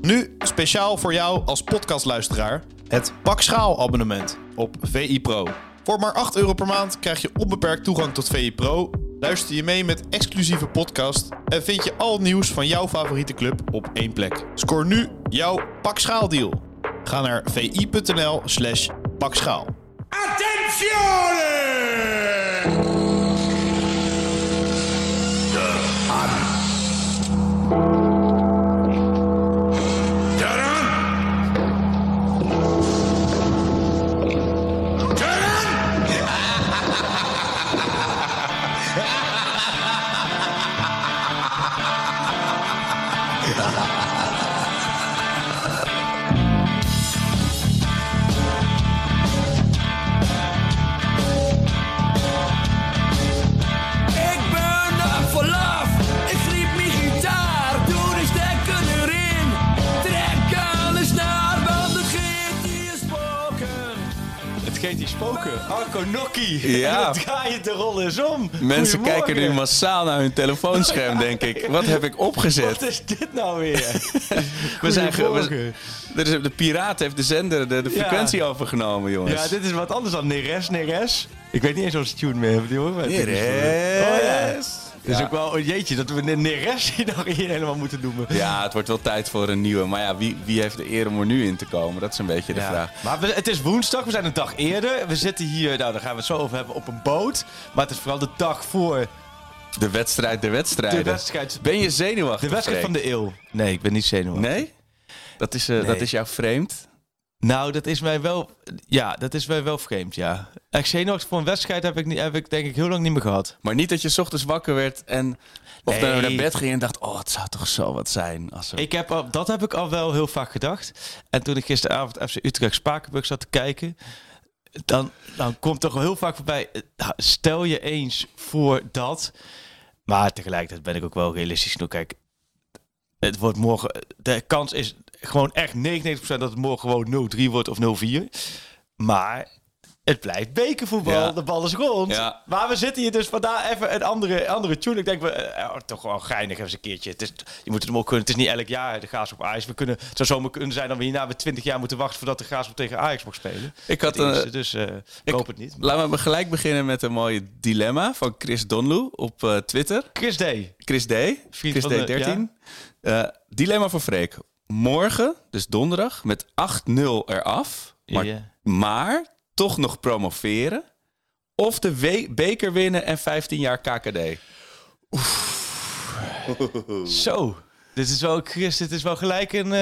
Nu speciaal voor jou als podcastluisteraar het Pak Schaal abonnement op VI Pro. Voor maar 8 euro per maand krijg je onbeperkt toegang tot VI Pro, luister je mee met exclusieve podcast en vind je al nieuws van jouw favoriete club op één plek. Scoor nu jouw Pak Schaal deal. Ga naar vi.nl slash pakschaal. Attenzione! Spoken. Arco Nokkie. Ja. Dan draai je de rol eens om. Mensen kijken nu massaal naar hun telefoonscherm, denk ik. Wat heb ik opgezet? Wat is dit nou weer? We zijn we- de piraat heeft de zender de, de Ja. frequentie overgenomen, jongens. Ja, dit is wat anders dan Neres, Neres. Ik weet niet eens of ze tune meer hebben, hoor. Neres. Oh ja. Het is ook wel een jeetje dat we Neres hier nog hier helemaal moeten noemen. Ja, het wordt wel tijd voor een nieuwe. Maar ja, wie, wie heeft de eer om er nu in te komen? Dat is een beetje de Ja. vraag. Maar we- het is woensdag, we zijn een dag eerder. We zitten hier, nou daar gaan we het zo over hebben, op een boot. Maar het is vooral de dag voor De wedstrijd der wedstrijden. de wedstrijd. Ben je zenuwachtig? De wedstrijd van de eeuw. Nee, ik ben niet zenuwachtig. Nee? Dat is, Nee. dat is jou vreemd? Nou, dat is mij wel, ja, dat is mij wel vreemd, ja. Echt zenuwachtig voor een wedstrijd heb ik, niet, heb ik denk ik heel lang niet meer gehad. Maar niet dat je 's ochtends wakker werd en... Of Nee. dan naar bed ging en dacht... Oh, het zou toch zo wat zijn als er... Ik heb al, dat heb ik al wel heel vaak gedacht. En toen ik gisteravond FC Utrecht Spakenburg zat te kijken... Dan, dan komt toch wel heel vaak voorbij... nou, Stel je eens voor dat... Maar tegelijkertijd ben ik ook wel realistisch genoeg. Kijk, het wordt morgen... De kans is gewoon echt 99% dat het morgen gewoon 0-3 wordt of 0-4. Maar het blijft bekervoetbal. Ja. De bal is rond. Ja. Maar we zitten hier dus vandaar even een andere, andere tune. Ik denk, we, eh, oh, toch wel geinig eens een keertje. Het is, je moet het hem ook kunnen. Het is niet elk jaar de Graas op Ajax. We kunnen, het zou zomaar kunnen zijn dat we hierna weer 20 jaar moeten wachten voordat de Graas op tegen Ajax mag spelen. Ik had eerste, een- dus eh ik ik- hoop het niet. Laten we gelijk beginnen met een mooie dilemma van Chris Donlu op eh, Twitter. Chris D. Chris D. Vriend Chris D13. Eh, dilemma voor Freek. Morgen, dus donderdag, met 8-0 eraf. Maar, toch nog promoveren. Of de we- beker winnen en 15 jaar KKD. Zo. Dit is wel, Chris, dit is wel gelijk een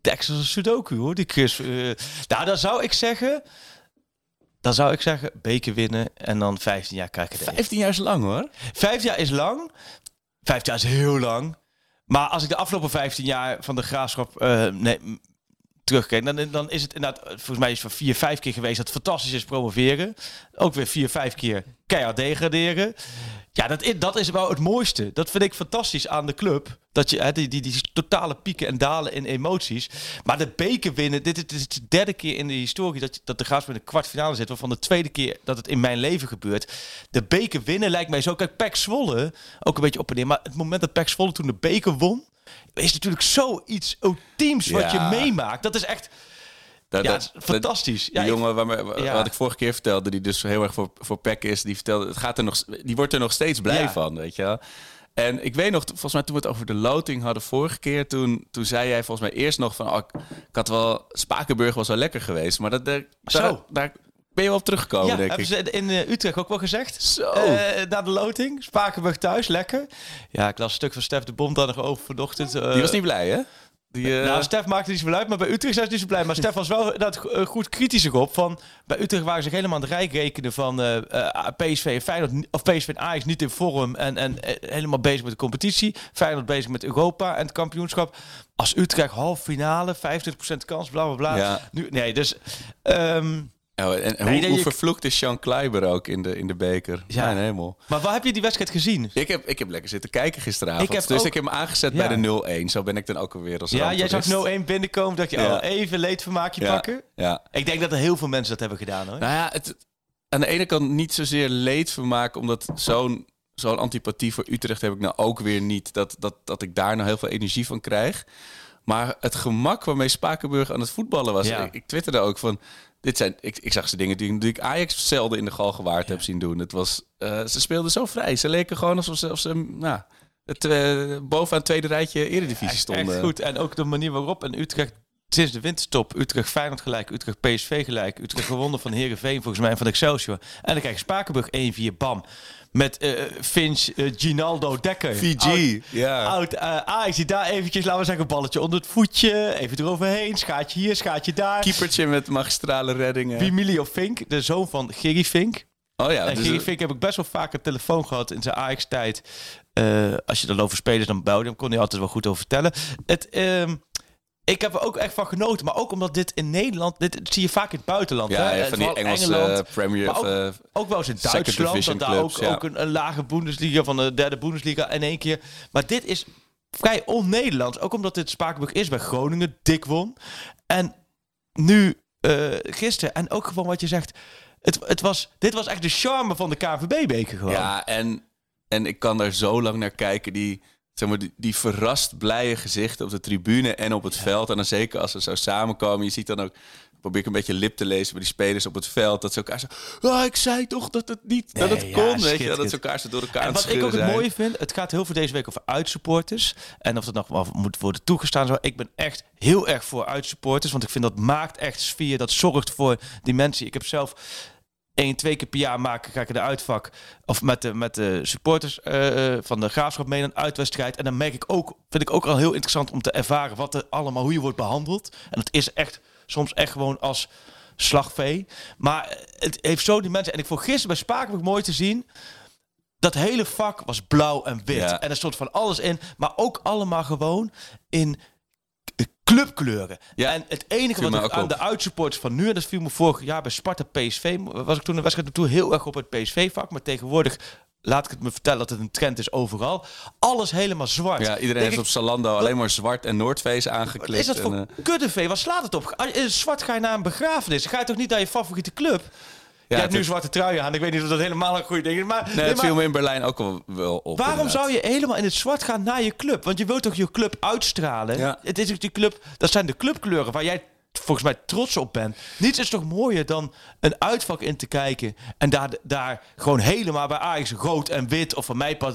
Texas Sudoku hoor. Die Chris. eh, nou, dan zou ik zeggen. Dan zou ik zeggen, beker winnen en dan 15 jaar KKD. 15 jaar is lang hoor. Vijf jaar is lang. Vijf jaar is heel lang. Maar als ik de afgelopen 15 jaar van de graafschap eh, nee, terugkijk, dan, dan is het inderdaad, volgens mij is het vier, vijf keer geweest dat fantastisch is promoveren. Ook weer vier, vijf keer keihard degraderen. Ja, dat is, dat is wel het mooiste. Dat vind ik fantastisch aan de club. Dat je hè, die, die, die totale pieken en dalen in emoties. Maar de beker winnen, dit, is- dit is de derde keer in de historie dat, je- dat de Graafschap in de kwartfinale zit. Waarvan de tweede keer dat het in mijn leven gebeurt. De beker winnen lijkt mij zo. Kijk, Pek Zwolle, ook een beetje op en neer. Maar het moment dat Pek Zwolle toen de beker won, is natuurlijk zoiets ultiems wat Ja. je meemaakt. Dat is echt Dat, ja, dat- fantastisch. Die Ja, ik- jongen waar, waar- Ja. wat ik vorige keer vertelde, die dus heel erg voor, voor PEC is, die vertelde, het gaat er nog, die wordt er nog steeds blij van, weet je wel. En ik weet nog, volgens mij toen we het over de loting hadden vorige keer, toen, toen zei jij volgens mij eerst nog van, oh, ik, had wel, Spakenburg was wel lekker geweest, maar dat, daar, Zo. daar, ben je wel op teruggekomen, ja, denk hebben ik. ze in eh, Utrecht ook wel gezegd. Zo. Eh, na de loting. Spakenburg thuis, lekker. Ja, ik las een stuk van Stef de Bond daar nog over vanochtend. eh, Die was niet blij, hè? Die, eh, nou, Stef maakte niet zoveel uit, maar bij Utrecht zijn ze niet zo blij. Maar Stef was wel dat goed kritisch op. Van, bij Utrecht waren ze helemaal aan het rijk rekenen van eh, eh, PSV en Feyenoord, of PSV en Ajax niet in vorm en, en eh, helemaal bezig met de competitie. Feyenoord bezig met Europa en het kampioenschap. Als Utrecht half finale, 25% kans, bla bla bla. Ja. Nu, nee, dus ehm, oh, en, en Nee, hoe, dat hoe je- vervloekt is Sean Kleiber ook in de, in de beker? Ja. Mijn hemel. maar waar heb je die wedstrijd gezien? Ik heb, ik heb lekker zitten kijken gisteravond. Ik heb dus ook- ik heb hem aangezet Ja. bij de 0-1. Zo ben ik dan ook alweer als Ja, jij zag ramptoerist. 0-1 binnenkomen, dat je Ja. al even leedvermaakje Ja, pakken. Ja. Ik denk dat er heel veel mensen dat hebben gedaan hoor. Nou ja, het, aan de ene kant niet zozeer leedvermaak, omdat zo'n zo'n antipathie voor Utrecht heb ik nou ook weer niet. Dat, dat, dat ik daar nou heel veel energie van krijg. Maar het gemak waarmee Spakenburg aan het voetballen was. Ja. Ik, ik twitterde ook van... Dit zijn, ik, ik zag ze dingen die, die ik Ajax zelden in de gal gewaard heb zien doen. Het was, eh, ze speelden zo vrij. Ze leken gewoon alsof ze, alsof ze nou, het, eh, bovenaan het tweede rijtje eredivisie stonden. Echt goed. En ook de manier waarop en Utrecht sinds de winterstop Utrecht Feyenoord gelijk, Utrecht PSV gelijk, Utrecht gewonnen van Herenveen volgens mij en van Excelsior. En dan krijg je Spakenburg 1-4 bam met eh Finch, eh, Ginaldo, Dekker. VG, ja. Oud eh Ajax die daar eventjes, laten we zeggen, balletje onder het voetje, even eroverheen, schaatje hier, schaatje daar. Keepertje met magistrale reddingen. Wimilio Fink, de zoon van Gerry Fink. Oh ja, En dus, Gerry Fink heb ik best wel vaak een telefoon gehad in zijn Ajax-tijd. Als je er over spelers dan belde, dan kon hij altijd wel goed over vertellen. Het, ehm, ik heb er ook echt van genoten. Maar ook omdat dit in Nederland, dit zie je vaak in het buitenland. ja, hè? ja, van die Engelse Engeland, Premier... maar of, ook, eh, ook wel eens in Duitsland. Dat daar clubs, ook, ja. ook een, een lage Bundesliga van de derde Bundesliga in één keer. Maar dit is vrij on-Nederlands. Ook omdat dit Spakenburg is bij Groningen, dik won. En nu, eh, gisteren, en ook gewoon wat je zegt. Het, het was, dit was echt de charme van de KNVB-beker gewoon. Ja, en, en ik kan daar zo lang naar kijken. Die, zeg maar, die, die verrast blije gezichten op de tribune en op het veld. En dan zeker als ze zo samenkomen. Je ziet dan ook, probeer ik een beetje lip te lezen bij die spelers op het veld. Dat ze elkaar zo, ah, ik zei toch dat het niet, dat het ja, kon. Weet je, dat ze elkaar zo door elkaar En wat ik ook het mooie vind, het gaat heel veel deze week over uitsupporters. En of dat nog wel moet worden toegestaan. Zo. Ik ben echt heel erg voor uitsupporters. Want ik vind dat maakt echt sfeer. Dat zorgt voor die mensen. Ik heb zelf één, twee keer per jaar maken, ga ik in de uitvak. Of met de, met de supporters eh, eh, van de graafschap mee een uitwedstrijd. En dan merk ik ook, vind ik ook al heel interessant om te ervaren wat er allemaal, hoe je wordt behandeld. En het is echt soms echt gewoon als slagvee. Maar het heeft zo die mensen. En ik vond gisteren bij Spakenburg mooi te zien. Dat hele vak was blauw en wit. Ja. En er stond van alles in. Maar ook allemaal gewoon in clubkleuren. Ja, En het enige wat ik aan op. de uitsupporters van nu... en dat viel me vorig jaar bij Sparta PSV... was ik toen een wedstrijd naartoe heel erg op het PSV-vak. Maar tegenwoordig laat ik het me vertellen dat het een trend is overal. Alles helemaal zwart. Ja, iedereen Denk heeft ik, op Zalando alleen maar zwart en Noordface aangeklikt. is dat voor en, eh, kuddevee? Waar slaat het op? In zwart ga je naar een begrafenis. Ga je toch niet naar je favoriete club? Je hebt nu zwarte trui aan. Ik weet niet of dat helemaal een goede ding is. Maar, Nee, nee, het maar viel me in Berlijn ook wel, wel op. waarom inderdaad. zou je helemaal in het zwart gaan naar je club? Want je wilt toch je club uitstralen? Ja. Het is ook die club, dat zijn de clubkleuren waar jij volgens mij trots op bent. Niets is toch mooier dan een uitvak in te kijken en daar, daar gewoon helemaal bij Ajax rood en wit of van mij pas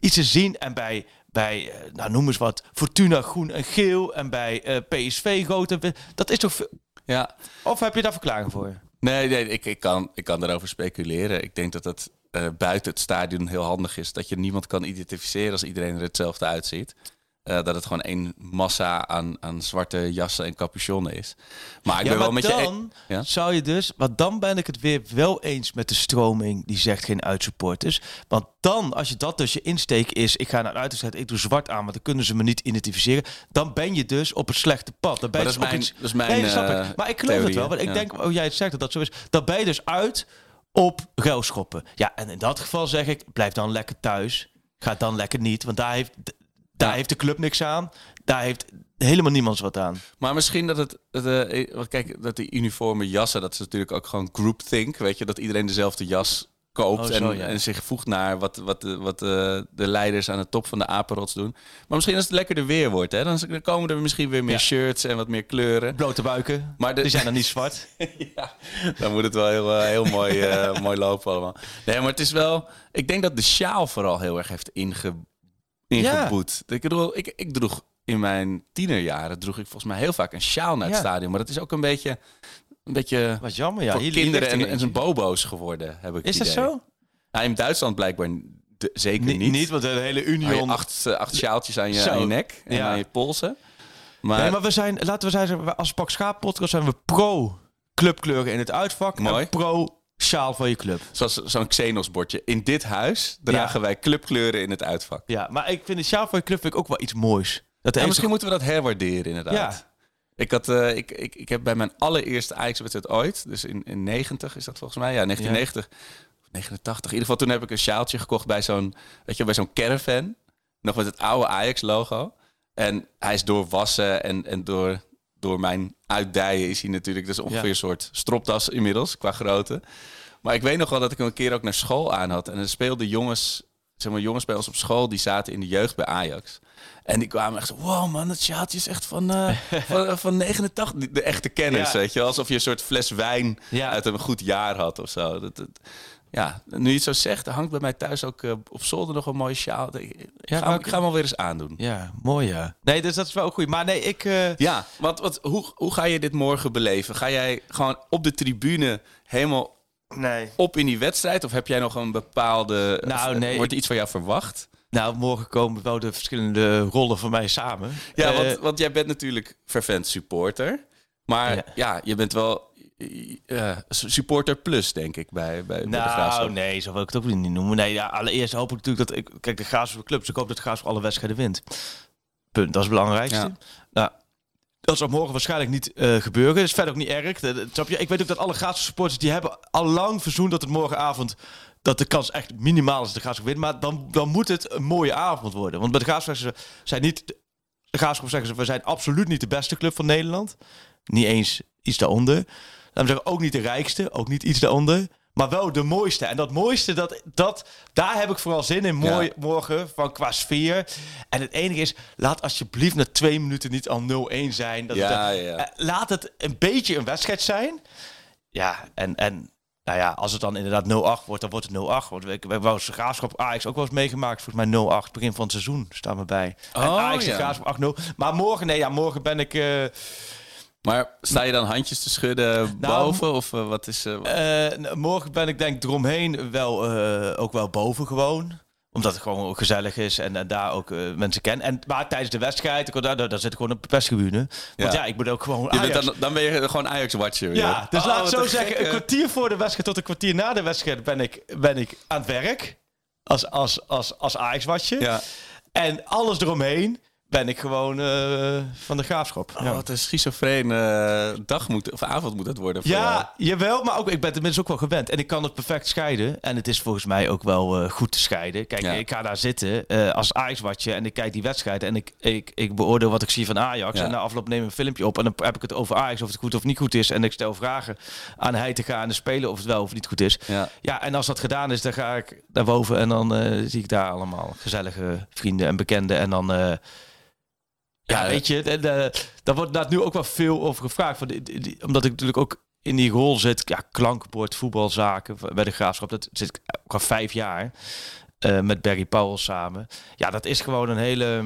iets te zien en bij bij, eh, nou noem eens wat, Fortuna groen en geel en bij eh, PSV rood en wit. Dat is toch... veel- Ja, Of heb je daar verklaring voor? Nee, nee ik, ik, kan, ik kan daarover speculeren. Ik denk dat het eh, buiten het stadion heel handig is. Dat je niemand kan identificeren als iedereen er hetzelfde uitziet. Eh, dat het gewoon één massa aan, aan zwarte jassen en capuchonnen is. Maar ik ja, ben wel maar met je... dan e- Ja? zou je dus... Want dan ben ik het weer wel eens met de stroming die zegt geen uitsupporters. Want dan, als je dat dus je insteek is... ik ga naar een uitwedstrijd, ik doe zwart aan... want dan kunnen ze me niet identificeren. Dan ben je dus op het slechte pad. Dan ben je Maar dat dus is mijn- iets- dat is mijn, Nee, snap eh, ik. Maar ik geloof theorie, het wel. Want ik ja. denk, oh jij het zegt dat dat zo is. Dan ben je dus uit op ruilschoppen. Ja, en in dat geval zeg ik... blijf dan lekker thuis. Ga dan lekker niet. Want daar heeft... Daar Ja. heeft de club niks aan. Daar heeft helemaal niemand wat aan. Maar misschien dat het... Dat, eh, want kijk, dat die uniforme jassen... dat is natuurlijk ook gewoon groupthink. Weet je, dat iedereen dezelfde jas koopt... Oh, zo, en, ja. en zich voegt naar wat, wat, de- wat de, de leiders aan de top van de apenrots doen. Maar misschien als het lekkerder weer wordt... Hè, dan dan komen er misschien weer meer Ja. shirts en wat meer kleuren. Blote buiken. Maar de- die zijn dan niet zwart. ja, dan moet het wel heel, eh, heel mooi, eh, mooi lopen allemaal. Nee, maar het is wel... Ik denk dat de sjaal vooral heel erg heeft inge, ingeboet. Ik bedoel, ik, ik droeg in mijn tienerjaren... droeg ik volgens mij heel vaak een sjaal naar het Ja. stadion. Maar dat is ook een beetje... Een beetje Wat jammer, ja. voor Hier kinderen er en, zijn bobo's geworden, heb ik Is dat idee. zo? Nou, in Duitsland blijkbaar de- zeker Niet, niet. niet, want de hele Union... acht, eh, acht sjaaltjes aan je, aan je nek en Ja. aan je polsen. Maar, nee, maar we zijn, laten we zeggen, als Pak Schaap podcast zijn we pro clubkleuren in het uitvak. Mooi. En pro sjaal van je club. zoals zo'n Xenos-bordje. In dit huis dragen wij clubkleuren in het uitvak. Ja, maar ik vind de sjaal van je club vind ik ook wel iets moois. Dat Ja, heeft misschien moeten we dat herwaarderen, inderdaad. Ja. Ik, had, eh, ik, ik, ik heb bij mijn allereerste Ajax-wedstrijd ooit, dus in, in 90 is dat volgens mij, ja, 1990, of 89. In ieder geval toen heb ik een sjaaltje gekocht bij zo'n, weet je, bij zo'n caravan, nog met het oude Ajax-logo. En hij is doorwassen en, en door, door mijn uitdijen is hij natuurlijk, dus ongeveer Ja. een soort stropdas inmiddels, qua grootte. Maar ik weet nog wel dat ik hem een keer ook naar school aan had. En er speelden jongens, zeg maar jongens bij ons op school, die zaten in de jeugd bij Ajax. En die kwamen echt zo, wow man, het sjaaltje is echt van, eh, van, van 89. De- echte kennis, Ja. weet je. Alsof je een soort fles wijn Ja. uit een goed jaar had of zo. Dat, dat- ja, nu je het zo zegt, er hangt bij mij thuis ook eh, op zolder nog een mooie sjaal. Ik, Ja, ga, ik ga hem alweer eens aandoen. Ja, mooi ja. Nee, dus dat is wel goed. Maar nee, ik... eh, Ja, want wat, hoe, hoe ga je dit morgen beleven? Ga jij gewoon op de tribune helemaal nee. op in die wedstrijd? Of heb jij nog een bepaalde... Nou, of, nee, Wordt er iets van jou verwacht? Nou, morgen komen wel de verschillende rollen van mij samen. Ja, Eh, want, want jij bent natuurlijk fervent supporter. Maar ja, Ja. je bent wel eh, supporter plus, denk ik, bij, bij, bij de Nou, Graafschap. nee, zo wil ik het ook niet noemen. Nee, ja, allereerst hoop ik natuurlijk dat ik... Kijk, de Graafschap club, dus ik hoop dat de Graafschap alle wedstrijden wint. Punt, dat is het belangrijkste. Ja. Nou, dat zal morgen waarschijnlijk niet eh, gebeuren. Dat is verder ook niet erg. Dat- dat- snap je? Ik weet ook dat alle Graafschap supporters... die hebben al lang verzoend dat het morgenavond... dat de kans echt minimaal is dat de Graafschap wint. Maar dan, dan moet het een mooie avond worden. Want bij de Graafschap. Zijn niet, de Graafschap zeggen ze... we zijn absoluut niet de beste club van Nederland. Niet eens iets daaronder. Laten we zeggen, ook niet de rijkste, ook niet iets daaronder. Maar wel de mooiste. En dat mooiste, dat, dat, daar heb ik vooral zin in mooi, Ja. morgen van qua sfeer. En het enige is, laat alsjeblieft na twee minuten niet al 0-1 zijn. Dat Ja, het, ja. eh, laat het een beetje een wedstrijd zijn. Ja, en, en nou ja, als het dan inderdaad 0-8 wordt, dan wordt het 0-8. Want we hebben wel eens Graafschap Ajax ook wel eens meegemaakt. Volgens mij 0-8, begin van het seizoen, staan we bij. en Oh, Ajax de ja. Graafschap 8-0. Maar morgen, nee, ja, morgen ben ik... eh, Maar sta je dan handjes te schudden Nou, boven? Of eh, wat is... eh, Eh, morgen ben ik denk ik eromheen wel, ook wel boven gewoon. Omdat het gewoon ook gezellig is en, en daar ook mensen ken. En, maar tijdens de wedstrijd, ik, daar, daar, daar zit gewoon de perstribune. Want Ja. ja, ik moet ook gewoon Ajax. dan, dan ben je gewoon Ajax-watcher ja, dus Oh, laat ik zo een zeggen, gekke- een kwartier voor de wedstrijd tot een kwartier na de wedstrijd ben ik, ben ik aan het werk. Als, als, als, als Ajax-watje. Ja. En alles eromheen ben ik gewoon eh, van de graafschap. Oh, wat een schizofreen eh, dag moet, of avond moet het worden voor jou. Ja, jawel, maar ook, ik ben inmiddels ook wel gewend. En ik kan het perfect scheiden. En het is volgens mij ook wel eh, goed te scheiden. Kijk, Ja. ik ga daar zitten eh, als Ajax-watje en ik kijk die wedstrijd. En ik, ik, ik beoordeel wat ik zie van Ajax. Ja. En na afloop neem ik een filmpje op. En dan heb ik het over Ajax, of het goed of niet goed is. En ik stel vragen aan hij te gaan en de spelen of het wel of niet goed is. Ja. Ja, en als dat gedaan is, dan ga ik naar boven. En dan zie ik daar allemaal gezellige vrienden en bekenden. En dan... ja, weet je, en, eh, daar wordt nu ook wel veel over gevraagd. Van die- omdat ik natuurlijk ook in die rol zit. Ja, klankbord, voetbalzaken bij de graafschap. Dat zit ik ook al vijf jaar eh, met Barry Powell samen. Ja, dat is gewoon een hele.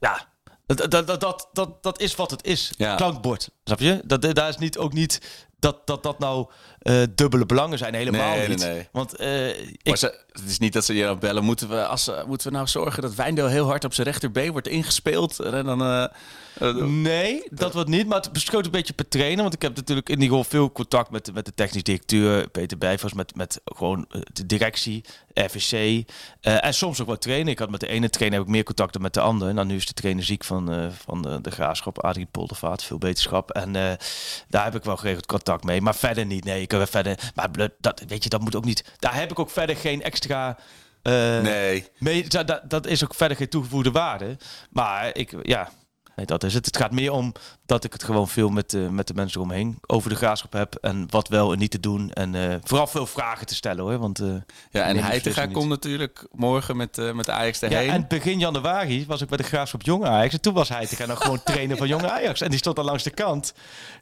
Ja, dat, dat, dat, dat, dat, dat is wat het is. Ja. Klankbord, snap je? Dat, daar is niet, ook niet dat dat, dat nou eh, dubbele belangen zijn. Helemaal Nee, niet. nee. Want eh, ik, Maar ze, het is niet dat ze je dan bellen. Moeten we, als, moeten we nou zorgen dat Wijndeel heel hard op zijn rechterbeen wordt ingespeeld? En dan... eh, Nee, dat wordt niet. Maar het beschoot een beetje per trainen. Want ik heb natuurlijk in die rol veel contact met, de- met de technisch directeur, Peter Bijvers, met, met gewoon eh, de directie, RVC. eh, en soms ook wat trainen. Ik had met de ene trainer heb ik meer contact dan met de andere. Nou, nu is de trainer ziek van, van de, de graafschap, Adrie Poldervaart. Veel beterschap. En daar heb ik wel geregeld contact mee. Maar verder niet. Nee, ik heb verder. Maar dat, weet je, dat moet ook niet. Daar heb ik ook verder geen extra. nee. mee, dat- dat is ook verder geen toegevoegde waarde. Maar ik, ja, nee, dat is het. Het gaat meer om dat ik het gewoon veel met, de met de mensen omheen over de graafschap heb. En wat wel en niet te doen. En eh, vooral veel vragen te stellen hoor. Want, eh, Ja, en Heitinga beslissing komt natuurlijk morgen met, eh met de Ajax ja, erheen. en begin januari was ik bij de Graafschap Jong Ajax. En toen was hij te nog gewoon trainer van Jong Ajax. En die stond al langs de kant.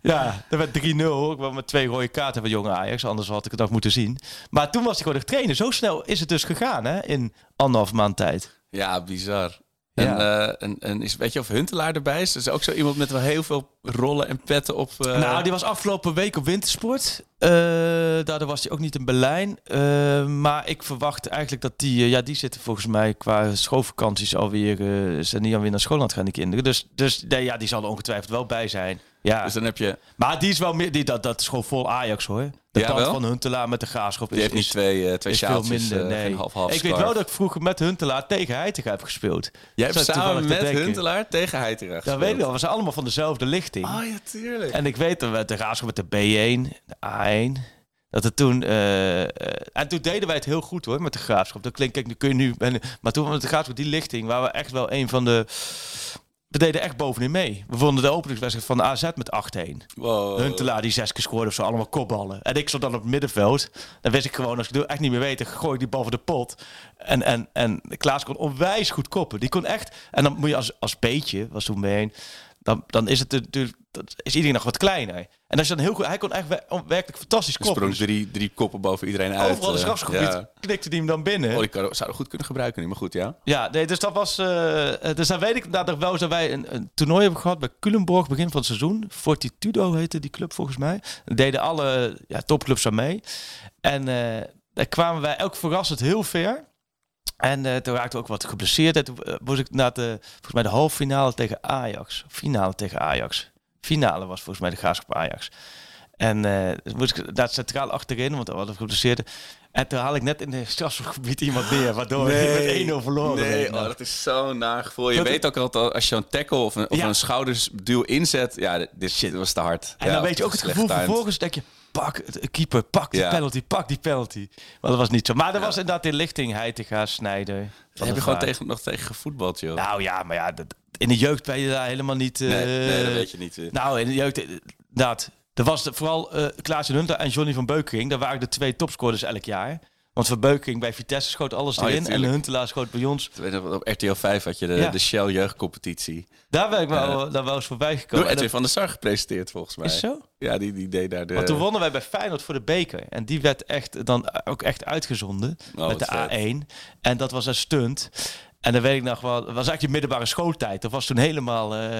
Ja, er werd 3-0. Ik was met twee rode kaarten van Jong Ajax. Anders had ik het nog moeten zien. Maar toen was hij gewoon de trainer. Zo snel is het dus gegaan hè, in anderhalf maand tijd. Ja, bizar. En, eh, en, en is, weet je of Huntelaar erbij is? Dat is ook zo iemand met wel heel veel rollen en petten op. eh, Nou, die was afgelopen week op wintersport. Eh, daardoor was hij ook niet in Berlijn. Maar ik verwacht eigenlijk dat die... ja, die zitten volgens mij qua schoolvakanties alweer... zijn niet alweer naar school aan het gaan, die kinderen. Dus, dus nee, ja, die zal er ongetwijfeld wel bij zijn. Ja. Dus dan heb je... maar die is wel meer... Die, dat, dat is gewoon vol Ajax, hoor. De Ja, kant wel? van Huntelaar met de graafschap Die is, heeft niet twee, eh twee is veel minder. eh, nee. geen half-half ik weet wel dat ik vroeger met Huntelaar tegen Heitinga heb gespeeld. Jij hebt samen te met denken. Huntelaar tegen Heitinga Dat gespeeld. weet ik wel. We zijn allemaal van dezelfde lichting. Oh ja, tuurlijk. En ik weet dat we de graafschap met de B1, de A1, dat het toen... eh, en toen deden wij het heel goed hoor, met de graafschap. Dat klinkt, kijk, nu kun je nu... en- maar toen met de graafschap, die lichting, waren we echt wel een van de... we deden echt bovenin mee. We vonden de openingswedstrijd van de AZ met 8-1. Wow. Huntelaar die zes keer scoorde of zo, allemaal kopballen. En ik stond dan op het middenveld. Dan wist ik gewoon, als ik het echt niet meer weet, gooi ik die bal voor de pot. En, en, en Klaas kon onwijs goed koppen. Die kon echt... En dan moet je als, als beetje, was toen mee dan, dan is het natuurlijk... Dat is iedereen nog wat kleiner. En als je dan heel goed... Hij kon echt wer- werkelijk fantastisch Er sprong koppen. drie, drie koppen boven iedereen uit. Overal de eh, strafgebied ja. knikte die hem dan binnen. Oh, die zou goed kunnen gebruiken nu, maar goed, ja. Ja, nee, dus dat was. eh, dus dan weet ik inderdaad nog wel dat wij een, een toernooi hebben gehad bij Culemborg begin van het seizoen. Fortitudo heette die club volgens mij. Deden alle ja, topclubs aan mee. En eh, daar kwamen wij elk verrassend heel ver. En eh, toen raakte ook wat geblesseerd. En toen eh, moest ik naar de, volgens mij de halve finale tegen Ajax. Finale tegen Ajax. Finale was volgens mij de Graafschap Ajax. En dus moest ik daar centraal achterin, want we hadden geblesseerd. En toen haal ik net in het strafschopgebied iemand neer, waardoor we met 1-0 verloren. Nee, oh, dat is zo'n naar gevoel. Je Dat- weet ook altijd als je een tackle of een, of Ja. een schoudersduw inzet. Ja, dit, dit was te hard. En Ja, dan weet je ook het gevoel timed. vervolgens, denk je, pak het keeper, pak die Ja. penalty, pak die penalty. Maar dat was niet zo. Maar er was inderdaad in lichting, Heitinga, Snijder. Van Daar heb je gewoon tegen, nog tegen gevoetbald, joh. Nou ja, maar ja, dat, in de jeugd ben je daar helemaal niet... eh, nee, nee, dat weet je niet. eh. Nou, in de jeugd, eh, inderdaad. Er was de- vooral eh Klaas Hunter en Johnny van Beukering. Dat waren de twee topscorers elk jaar. Want Van Beukering bij Vitesse schoot alles Oh, ja, erin. en tuurlijk. Huntelaar schoot bij ons. Op RTL 5 had je de, Ja. de Shell jeugdcompetitie. Daar ben ik wel, daar wel eens voorbij Door gekomen. En Edwin van der Sar gepresenteerd, volgens mij. is zo? Ja, die, die deed daar de... Want toen wonnen wij bij Feyenoord voor de beker. En die werd echt dan ook echt uitgezonden Oh, met de wat vet. A1. En dat was een stunt. En dan weet ik nog wel, was eigenlijk je middelbare schooltijd. Dat was toen helemaal eh,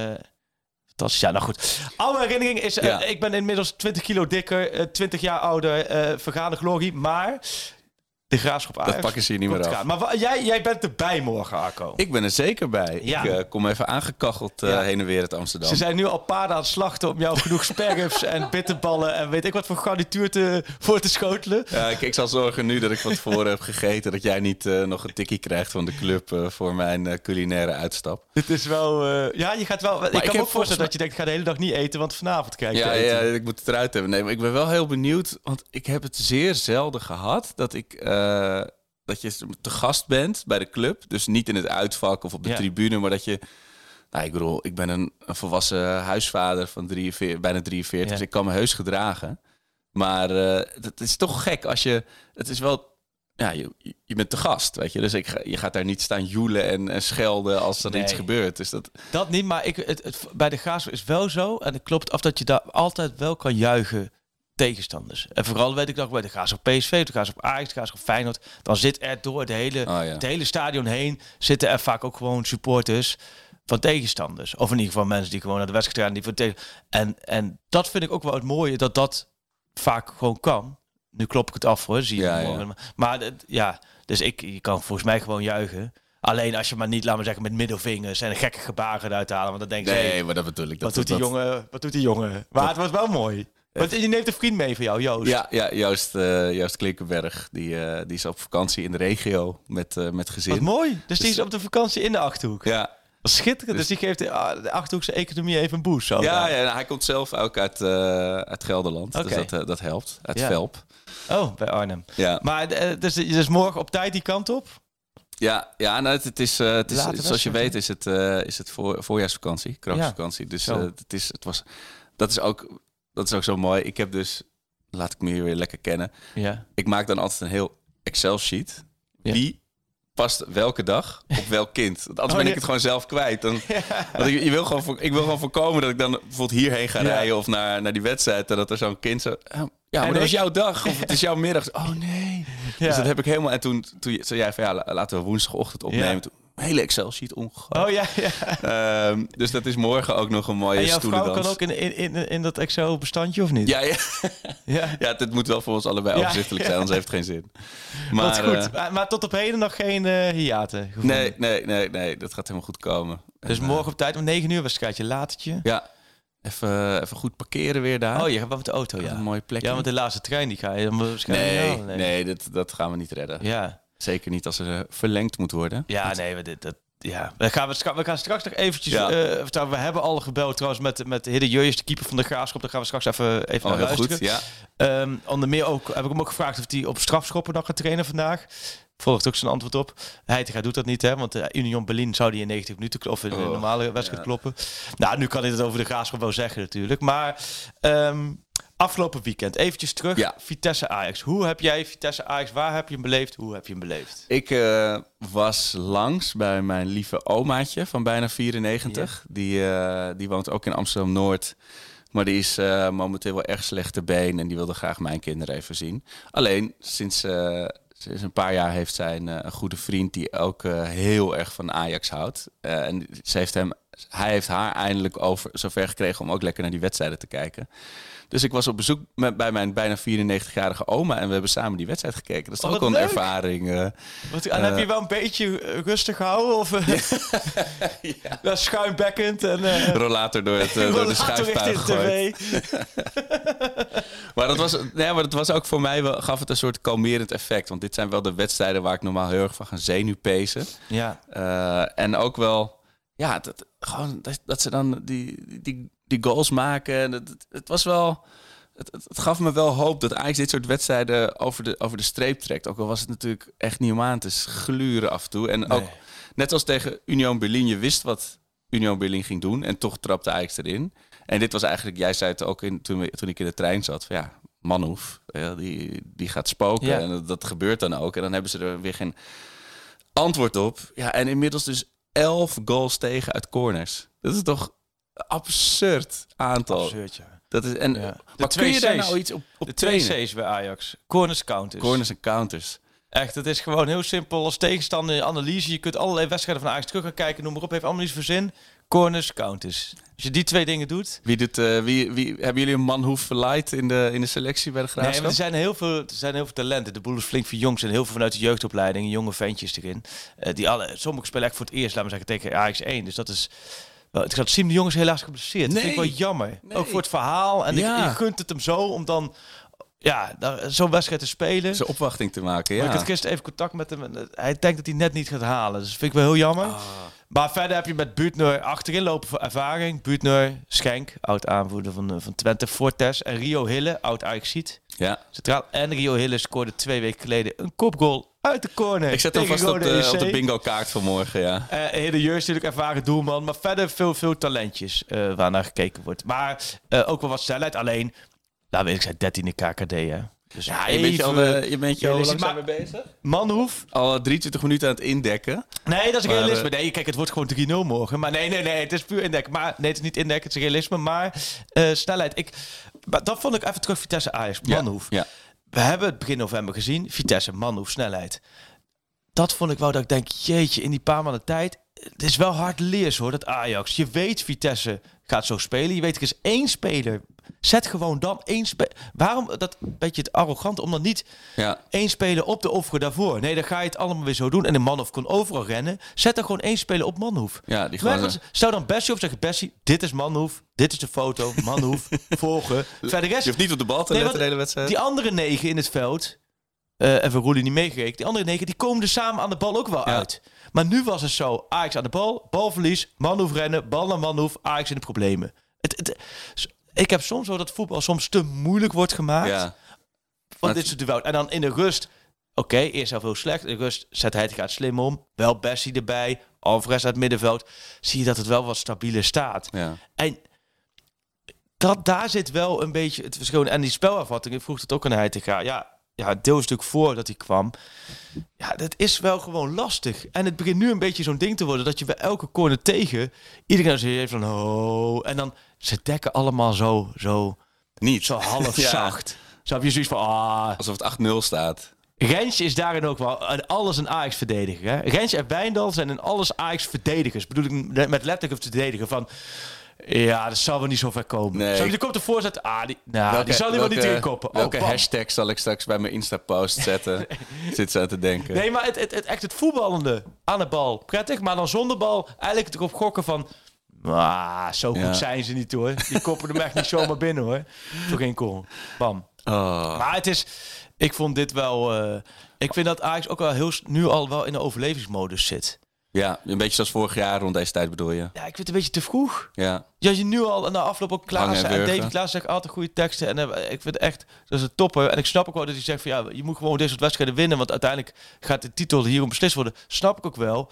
fantastisch. Ja, nou goed. Oude herinnering is, eh, Ja. ik ben inmiddels 20 kilo dikker, eh, 20 jaar ouder, eh vergane glorie. Maar de graafschap Ajax pakken ze je niet meer af. Maar jij, jij bent erbij morgen, Arco. Ik ben er zeker bij. Ja. Ik eh, kom even aangekacheld eh, Ja. heen en weer uit Amsterdam. Ze zijn nu al paarden aan het slachten om jou genoeg sperrips en bitterballen en weet ik wat voor garnituur te, voor te schotelen. Ja, ik, ik zal zorgen nu dat ik van tevoren heb gegeten... dat jij niet eh, nog een tikkie krijgt van de club voor mijn culinaire uitstap. Het is wel. ja, je gaat wel. ik kan ik me ook voorstellen dat je denkt: ik ga de hele dag niet eten, want vanavond kijk je Ja, eten. ja, ik moet het eruit hebben. Nee, maar ik ben wel heel benieuwd, want ik heb het zeer zelden gehad dat ik... eh, dat je te gast bent bij de club. Dus niet in het uitvak of op de Ja. tribune, maar dat je... Nou, ik bedoel, ik ben een, een volwassen huisvader van 43, bijna 43, Ja. dus ik kan me heus gedragen. Maar eh, het is toch gek als je... Het is wel... Ja, je, je bent te gast, weet je. Dus ik, ga- je gaat daar niet staan joelen en, en schelden als er Nee. iets gebeurt. Dus dat... Dat niet, maar ik, het, het, bij de Graafschap is wel zo. En het klopt af dat je daar altijd wel kan juichen tegenstanders. En vooral weet ik nog bij de Graafschap PSV, de Graafschap Ajax, de Graafschap Feyenoord. Dan zit er door de hele, Oh, ja. het hele stadion heen zitten er vaak ook gewoon supporters van tegenstanders. Of in ieder geval mensen die gewoon naar de wedstrijd gaan. Die voor tegen... en, en dat vind ik ook wel het mooie, dat dat vaak gewoon kan. Nu klop ik het af hoor, zie je Ja. Maar het- ja, dus ik je kan volgens mij gewoon juichen. Alleen als je maar niet, laat maar zeggen, met middelvingers en gekke gebaren eruit halen. Want dan denk je, hey, Nee, maar dat bedoel ik. Dat, wat doet die dat- jongen? Wat doet die jongen? Maar het was wel mooi. Want je neemt een vriend mee van jou, Joost. Ja, ja Joost, eh, Joost Klinkenberg. Die, eh, die is op vakantie in de regio met, eh, met gezin. Wat mooi. Dus die is op de vakantie in de Achterhoek. Ja, Wat schitterend. Dus, die geeft de, ah, de Achterhoekse economie even een boost. Zo ja, ja nou, hij komt zelf ook uit, eh, uit Gelderland. Dus dat, eh, dat helpt. Uit Ja. Velp. Oh, bij Arnhem. Ja, Maar eh, dus, dus morgen op tijd die kant op? ja, ja nou, het, is, eh, het is zoals je weet is het, eh, is het voor, voorjaarsvakantie, krachtvakantie. Dus eh, het is, het was, dat, is ook, dat is ook zo mooi. Ik heb dus, laat ik me hier weer lekker kennen. Ja. Ik maak dan altijd een heel Excel-sheet. Ja. Wie past welke dag op welk kind? Want anders Oh, ben ja. ik het gewoon zelf kwijt. Dan, want ik, je wil gewoon, ik wil gewoon voorkomen dat ik dan bijvoorbeeld hierheen ga Ja. rijden of naar, naar die wedstrijd. En dat er zo'n kind zo... oh, ja, maar dat is jouw dag of het is jouw middag. Oh nee. Ja. Dus dat heb ik helemaal... En toen, toen zei jij van ja, la- laten we woensdagochtend opnemen. Ja. Toen, hele Excel-sheet omgegooid. Oh ja, ja. Ehm, dus dat is morgen ook nog een mooie En jouw vrouw kan ook in, in, in, in dat Excel-bestandje of niet? Ja, ja. ja. ja, het moet wel voor ons allebei Ja, overzichtelijk zijn, anders heeft het geen zin. Maar, goed. eh, Maar, tot op heden nog geen eh hiaten gevonden. Nee, nee, nee, nee, dat gaat helemaal goed komen. Dus En, eh, morgen op tijd om 9 uur wedstrijdje, latertje. ja, even, even goed parkeren weer daar. Oh, je gaat wel met de auto, ja. een mooie plekje. Ja, want de laatste trein die ga je dan waarschijnlijk nee, halen, nee, dat, dat gaan we niet redden. Ja, Zeker niet als er verlengd moet worden. ja nee, we, dit, dat, ja. We, gaan, we, gaan straks nog eventjes... Ja. eh, we hebben al gebeld trouwens met, met Hidde Jurjes, de keeper van de Graafschap. Daar gaan we straks even, even Oh, naar heel luisteren. goed. Ja. Ehm, onder meer ook, heb ik hem ook gevraagd of hij op strafschoppen nog gaat trainen vandaag. volgt ook zijn antwoord op. Heitinga doet dat niet, hè? Want de Union Berlin zou die in 90 minuten of in een Oh, normale wedstrijd ja. kloppen. Nou, nu kan hij het over de graafschap wel zeggen natuurlijk. Maar ehm, afgelopen weekend, eventjes terug. Ja. Vitesse Ajax. Hoe heb jij Vitesse Ajax? Waar heb je hem beleefd? Hoe heb je hem beleefd? Ik eh, was langs bij mijn lieve omaatje van bijna 94. Die, eh, die woont ook in Amsterdam-Noord. Maar die is eh, momenteel wel erg slecht te been en die wilde graag mijn kinderen even zien. Alleen, sinds, sinds een paar jaar heeft zij een, goede vriend die ook heel erg van Ajax houdt. En ze heeft hem, hij heeft haar eindelijk over, zover gekregen om ook lekker naar die wedstrijden te kijken. Dus ik was op bezoek met, bij mijn bijna 94-jarige oma en we hebben samen die wedstrijd gekeken. Dat is toch Oh, ook wel een leuk. ervaring. eh. Wat, en heb je wel een beetje eh, rustig gehouden? Of eh, ja. schuimbekkend en uh, rollator door, het, eh, door de schuifpuig gegooid. Maar dat, was, nee, maar dat was ook voor mij wel, gaf het een soort kalmerend effect. Want dit zijn wel de wedstrijden waar ik normaal heel erg van ga zenuwpezen. Ja. Eh, en ook wel, ja, dat, gewoon, dat, dat ze dan die, die, die goals maken. En Het, het, het was wel, het, gaf me wel hoop dat Ajax dit soort wedstrijden over de, over de streep trekt. Ook al was het natuurlijk echt niet om aan te gluren af en toe. En ook, Nee. net als tegen Union Berlin, je wist wat Union Berlin ging doen. En toch trapte Ajax erin. En dit was eigenlijk, jij zei het ook in, toen, ik in de trein zat. Van ja, Manhoef, die, die gaat spoken. Ja. En dat, dat gebeurt dan ook. En dan hebben ze er weer geen antwoord op. Ja, en inmiddels dus elf goals tegen uit corners. Dat is toch absurd aantal. Absurd, ja. Dat is, en, Ja. Maar kun twee je daar nou iets op, op De twee trainen? C's bij Ajax. Corners, counters. Corners en counters. Echt, het is gewoon heel simpel als tegenstander analyse. Je kunt allerlei wedstrijden van Ajax terug gaan kijken. Noem maar op, heeft allemaal niet voor zin. Corners, counters. Als je die twee dingen doet... Wie doet, eh, wie, wie, hebben jullie een Manhoef light in de, in de selectie bij de Nee, Graafschap? maar er zijn heel veel, er zijn heel veel talenten. De boel is flink verjongd. Er zijn heel veel vanuit de jeugdopleiding. Jonge ventjes erin. Eh, die alle, sommigen spelen echt voor het eerst, laten we zeggen, tegen Ajax 1. Dus dat is... Ik had Siem de Jong is helaas geblesseerd. Dat vind ik Nee. wel jammer. Nee. Ook voor het verhaal. En Ja. ik, je gunt het hem zo om dan... Ja, zo'n wedstrijd te spelen. Zijn opwachting te maken, Maar ja. ik had gisteren even contact met hem. en, eh, Hij denkt dat hij net niet gaat halen. Dus dat vind ik wel heel jammer. Ah. Maar verder heb je met Buutner achterin lopen voor ervaring. Buutner, Schenk, oud aanvoerder van, eh, van Twente, Fortes. En Rio Hille, oud Ajaxiet. ja. Centraal. En Rio Hille scoorde twee weken geleden een kopgoal uit de corner. Ik zet hem vast op de, op de bingo kaart van morgen, ja. Eh Hille Jeur is natuurlijk ervaren doelman. Maar verder veel, veel talentjes eh waar naar gekeken wordt. Maar eh, ook wel wat snelheid. Alleen, laten we ik zei 13e KKD hè. Dus Ja, je bent je al, je bent je al langzaam mee bezig? Manhoef, Al 23 minuten aan het indekken. Nee, dat is Maar, realisme. Nee, kijk, het wordt gewoon 3-0 morgen. Maar nee, nee, nee, het is puur indekken. Maar nee, het is niet indekken, het is realisme. Maar eh, snelheid. Ik, maar dat vond ik even terug Vitesse Ajax. Manhoef. Ja. We hebben het begin november gezien. Vitesse, Manhoef, snelheid. Dat vond ik wel dat ik denk, jeetje, in die paar maanden tijd. Het is wel hard leers hoor, dat Ajax. Je weet, Vitesse gaat zo spelen. Je weet, er is één speler. Zet gewoon dan één speler. Waarom dat beetje het arrogant om dan niet ja. één speler op de offeren daarvoor. Nee, dan ga je het allemaal weer zo doen. En de Manhoef kon overal rennen. Zet er gewoon één speler op Manhoef. Ja, die Maar Stel dan Bessie op, zeg Bessie, dit is Manhoef. Dit is de foto, Manhoef, volgen. Verder Je rest, hoeft niet op de bal te Nee, letten want de hele wedstrijd. die andere negen in het veld, eh even Roelie niet meegerekend, die andere negen, die komen er samen aan de bal ook wel Ja. uit. Maar nu was het zo, Ajax aan de bal, balverlies, Manhoef rennen, bal naar Manhoef, Ajax in de problemen. Het, het, ik heb soms wel dat voetbal soms te moeilijk wordt gemaakt. ja. Want dit is het duel. En dan in de rust. Oké, eerst zelf heel slecht. In de rust zet hij het gaat slim om. Wel Bessie erbij. Alvarez uit het middenveld. Zie je dat het wel wat stabieler staat. ja. En dat, daar zit wel een beetje het verschil. En die spelervatting, ik vroeg het ook aan hij te gaan. Ja, ja, deel is natuurlijk voor dat hij kwam. Ja, dat is wel gewoon lastig. En het begint nu een beetje zo'n ding te worden dat je bij elke corner tegen iedereen heeft van oh. En dan ze dekken allemaal zo, zo, Niet. zo half Ja. zacht. Zo heb je zoiets van ah, Alsof het 8-0 staat. Rens is daarin ook wel een alles een Ajax-verdediger. hè. Rens en Wijndal zijn in alles Ajax-verdedigers. Bedoel ik met letterlijk verdedigen van... Ja, dat zal wel niet zo ver komen. Nee. Zo, die komt ervoor zetten. Ah, die, nou, die zal hij wel niet welke- erin koppen. Oh, Welke bam. hashtag zal ik straks bij mijn Insta-post zetten? Zit ze aan te denken. Nee, maar het, het, het, echt het voetballende aan de bal. Prettig, maar dan zonder bal. Eigenlijk erop gokken van... Ah, zo goed Ja. zijn ze niet hoor. Die koppen hem echt niet zomaar binnen hoor. Voor geen goal. Bam. Oh. Maar het is... Ik vond dit wel... eh, ik vind dat Ajax ook wel heel, nu al wel in de overlevingsmodus zit. Ja, een beetje zoals vorig jaar rond deze tijd bedoel je. Ja, ik vind het een beetje te vroeg. Ja, Ja, je nu al na afloop ook Hangen en en. David Klaassen zegt altijd goede teksten. En eh, ik vind het echt, dat is een topper. En ik snap ook wel dat hij zegt van ja, je moet gewoon dit soort wedstrijden winnen. Want uiteindelijk gaat de titel hierom beslist worden. Snap ik ook wel.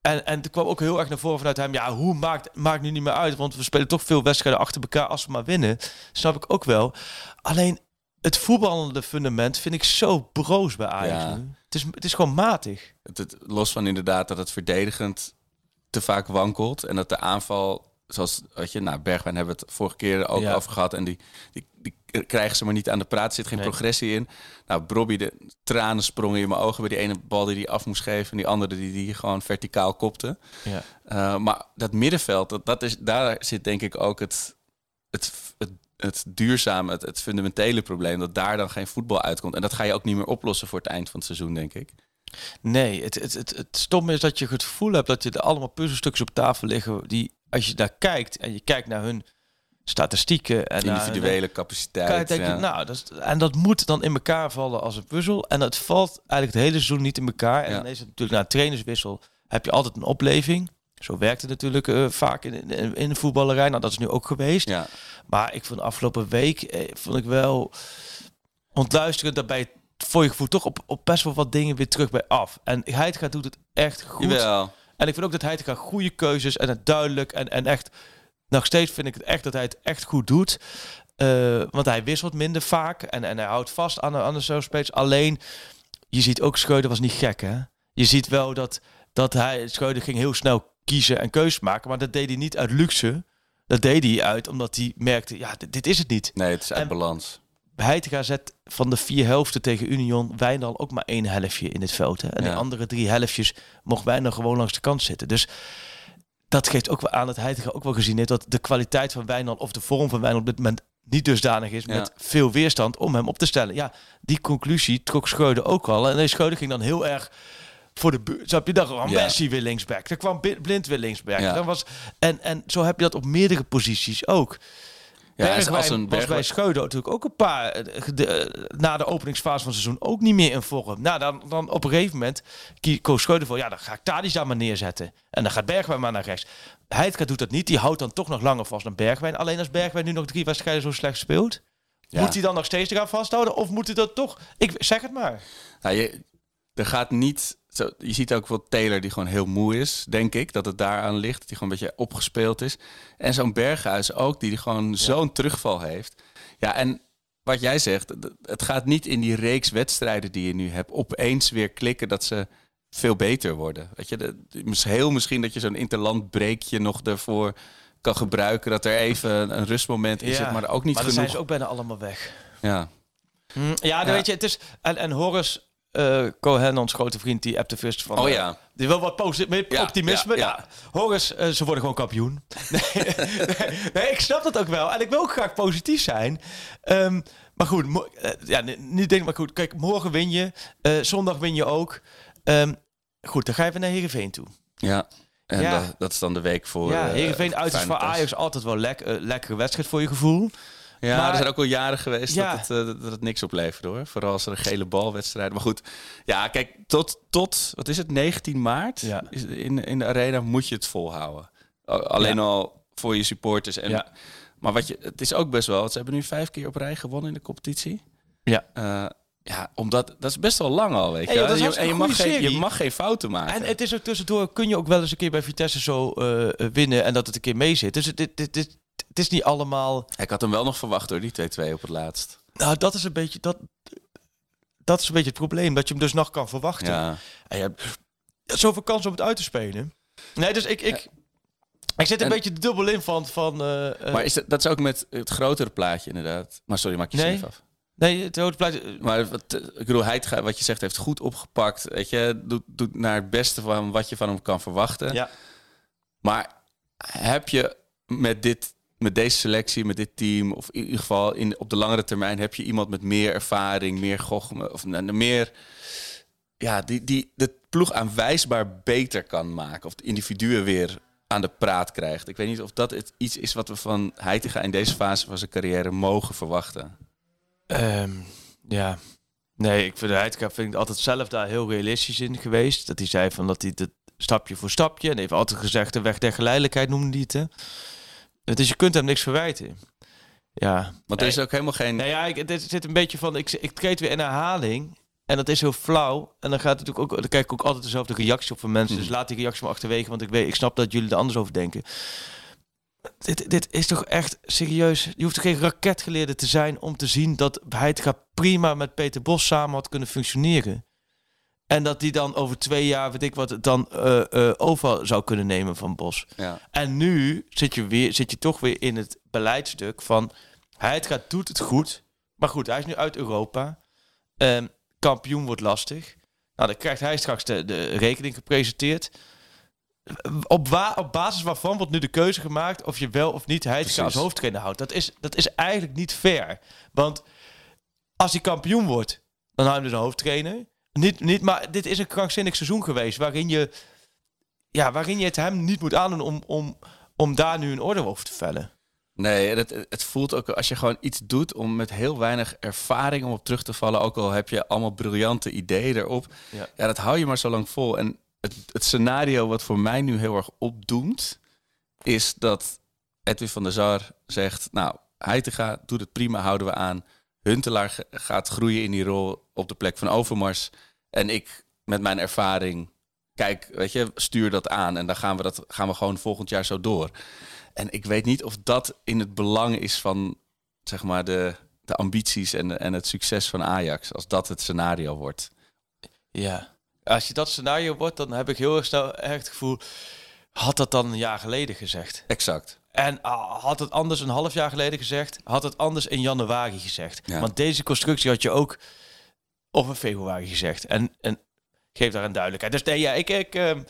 En, en er kwam ook heel erg naar voren vanuit hem. Ja, hoe maakt, maakt nu niet meer uit. Want we spelen toch veel wedstrijden achter elkaar als we maar winnen. Snap ik ook wel. Alleen het voetballende fundament vind ik zo broos bij Ajax. Ja. Het, is, het is gewoon matig. het, het- los van inderdaad dat het verdedigend te vaak wankelt. En dat de aanval, zoals weet je, nou, Bergwijn hebben we het vorige keer ook Ja. over gehad. En die, die, die krijgen ze maar niet aan de praat. Er zit geen Nee. progressie in. Nou, Bobby, de tranen sprongen in mijn ogen bij die ene bal die hij af moest geven. En die andere die die gewoon verticaal kopte. Ja. Uh, maar dat middenveld, dat, dat is, daar zit denk ik ook het, het, het, duurzame, het, het fundamentele probleem. Dat daar dan geen voetbal uitkomt. En dat ga je ook niet meer oplossen voor het eind van het seizoen, denk ik. Nee, het, het, het, het stomme is dat je het gevoel hebt dat je er allemaal puzzelstukjes op tafel liggen. Die, als je daar kijkt en je kijkt naar hun statistieken en naar Individuele capaciteit. Kan je denken, ja. nou, dat is, en dat moet dan in elkaar vallen als een puzzel. En dat valt eigenlijk het hele seizoen niet in elkaar. En Ja. dan is het natuurlijk na een trainerswissel heb je altijd een opleving. Zo werkt het natuurlijk eh, vaak in, in, in de voetballerij. Nou, dat is nu ook geweest. ja. Maar ik vond de afgelopen week eh, vond ik wel ontluisterend dat bij het voor je gevoel toch op, op best wel wat dingen weer terug bij af. En Heitinga doet het echt goed. Jawel. En ik vind ook dat Heitinga goede keuzes en het duidelijk en, en echt nog steeds vind ik het echt dat hij het echt goed doet. Eh, want hij wisselt minder vaak en, en hij houdt vast aan de, aan de zo spelers. Alleen, je ziet ook Schreuder was niet gek hè. Je ziet wel dat, dat hij, Schreuder ging heel snel kiezen en keuzes maken. Maar dat deed hij niet uit luxe. Dat deed hij uit omdat hij merkte, ja, dit, dit is het niet. Nee, het is uit En- balans. Heitinga zet van de vier helften tegen Union Wijndal ook maar één helftje in het veld. Hè? En Ja. de andere drie helftjes mocht Wijndal gewoon langs de kant zitten. Dus dat geeft ook wel aan dat Heitinga ook wel gezien heeft dat de kwaliteit van Wijndal of de vorm van Wijndal op dit moment niet dusdanig is Ja. met veel weerstand om hem op te stellen. Ja, die conclusie trok Scheurde ook al. En nee, Scheurde ging dan heel erg voor de buurt. Snap je? Dan kwam. Messi weer linksback. Dan kwam Blind weer linksback. Ja. Dan was, en, en zo heb je dat op meerdere posities ook. Ja, als- Bergwijn als een was bij Scheuden natuurlijk ook een paar eh, de- eh, na de openingsfase van het seizoen ook niet meer in vorm. Nou, dan, dan op een gegeven moment koos Scheuden voor, ja, dan ga ik Tadic daar maar neerzetten. En dan gaat Bergwijn maar naar rechts. Heitka doet dat niet, die houdt dan toch nog langer vast dan Bergwijn. Alleen als Bergwijn nu nog drie wedstrijden zo slecht speelt, Ja. moet hij dan nog steeds eraan vasthouden? Of moet hij dat toch, ik zeg het maar. Nou, je, er gaat niet. Zo, je ziet ook wel Taylor die gewoon heel moe is, denk ik. Dat het daaraan ligt. Dat hij gewoon een beetje opgespeeld is. En zo'n Berghuis ook, die gewoon zo'n terugval heeft. Ja, en wat jij zegt, het gaat niet in die reeks wedstrijden die je nu hebt opeens weer klikken dat ze veel beter worden. Weet je, de, heel misschien dat je zo'n interland breekje nog ervoor kan gebruiken. Dat er even een rustmoment in zit, maar ook niet maar dan genoeg. zijn ze ook bijna allemaal weg. Ja. Ja, dan Ja. weet je, het is... En, en Horace eh, Cohen, ons grote vriend, die appte first van... Oh eh, ja. Die wil wat posi- meer Ja, optimisme. ja, Ja. Horace, eh, ze worden gewoon kampioen. nee, nee, nee, ik snap dat ook wel. En ik wil ook graag positief zijn. Ehm, maar goed, ja, ni- niet denk maar goed. Kijk, morgen win je. zondag win je ook. Ehm, goed, dan ga je weer naar Heerenveen toe. Ja. En Ja. dat, dat is dan de week voor. ja, Heerenveen uit is voor. Ajax altijd wel lek, eh, lekkere wedstrijd voor je gevoel. Ja, Maar- er zijn ook al jaren geweest Ja. dat, het, eh, dat het niks oplevert hoor. Vooral als er een gele balwedstrijd. Maar goed, ja, kijk, tot, tot wat is het, 19 maart Ja. is in, in de arena moet je het volhouden. Alleen al voor je supporters. En, Ja. Maar wat je, het is ook best wel, ze hebben nu vijf keer op rij gewonnen in de competitie. Ja. Eh, ja, omdat dat is best wel lang al, weet je. Hey, joh, en je, mag geen, je mag geen fouten maken. En het is ook tussendoor, kun je ook wel eens een keer bij Vitesse zo eh, winnen en dat het een keer mee zit. Dus het, het, het, het, is niet allemaal... Ik had hem wel nog verwacht hoor, die 2-2 op het laatst. Nou, dat is een beetje... Dat, dat is een beetje het probleem, dat je hem dus nog kan verwachten. Ja. En je hebt zoveel kans om het uit te spelen. Nee, dus ik... ik Ik zit een En- beetje dubbel in van... van eh, eh, Maar is dat, dat is ook met het grotere plaatje inderdaad. Maar sorry, maak je Nee. zelf af. nee, het hoort pleit, Maar wat, eh, ik bedoel, hij, wat je zegt, heeft goed opgepakt. Weet je, doet, doet naar het beste van wat je van hem kan verwachten. Ja. Maar heb je met, dit, met deze selectie, met dit team, of in ieder geval in, op de langere termijn, heb je iemand met meer ervaring, meer gochme, of nou, meer, ja, die, die de ploeg aanwijsbaar beter kan maken. Of de individuen weer aan de praat krijgt. Ik weet niet of dat het iets is wat we van Heitinga in deze fase van zijn carrière mogen verwachten. Ehm, ja. Nee, ik vind Heitinga vind ik altijd zelf daar heel realistisch in geweest. Dat hij zei van dat hij het stapje voor stapje. En heeft altijd gezegd, de weg der geleidelijkheid noemde hij het. Dus je kunt hem niks verwijten. Ja. Want er is ook helemaal geen... Nou ja, ik, het zit een beetje van, ik, ik treed weer in herhaling. En dat is heel flauw. En dan gaat het natuurlijk ook, dan kijk ik ook altijd dezelfde reactie op van mensen. Dus laat die reactie maar achterwege, want ik weet, ik snap dat jullie er anders over denken. Dit, dit is toch echt serieus. Je hoeft toch geen raketgeleerde te zijn om te zien dat Heitinga prima met Peter Bos samen had kunnen functioneren. En dat die dan over twee jaar, weet ik wat, het dan eh, eh, over zou kunnen nemen van Bos. Ja. En nu zit je, weer, zit je toch weer in het beleidstuk van... Hij gaat doet het goed. Maar goed, hij is nu uit Europa. Ehm, kampioen wordt lastig. Nou, dan krijgt hij straks de, de rekening gepresenteerd. Op, wa op basis waarvan wordt nu de keuze gemaakt... of je wel of niet hij als hoofdtrainer houdt. Dat is, dat is eigenlijk niet fair. Want als hij kampioen wordt, dan hou je hem dus een hoofdtrainer. Niet, niet, maar dit is een krankzinnig seizoen geweest... waarin je, ja, waarin je het hem niet moet aandoen om, om, om daar nu een orde over te vellen. Nee, het, het voelt ook als je gewoon iets doet om met heel weinig ervaring om op terug te vallen. Ook al heb je allemaal briljante ideeën erop. Ja. Ja, dat hou je maar zo lang vol. En het, het scenario wat voor mij nu heel erg opdoemt, is dat Edwin van der Sar zegt, nou, Heitinga doet het prima, houden we aan. Huntelaar gaat groeien in die rol op de plek van Overmars. En ik met mijn ervaring, kijk, weet je, stuur dat aan. En dan gaan we, dat, gaan we gewoon volgend jaar zo door. En ik weet niet of dat in het belang is van, zeg maar, de, de ambities en, en het succes van Ajax. Als dat het scenario wordt. Ja. Als je dat scenario wordt, dan heb ik heel erg snel echt het gevoel... had dat dan een jaar geleden gezegd? Exact. En ah, had het anders een half jaar geleden gezegd? Had het anders in januari gezegd? Ja. Want deze constructie had je ook of in februari gezegd. En, en geef daar een duidelijkheid. Dus nee, ja, ik... ik ehm,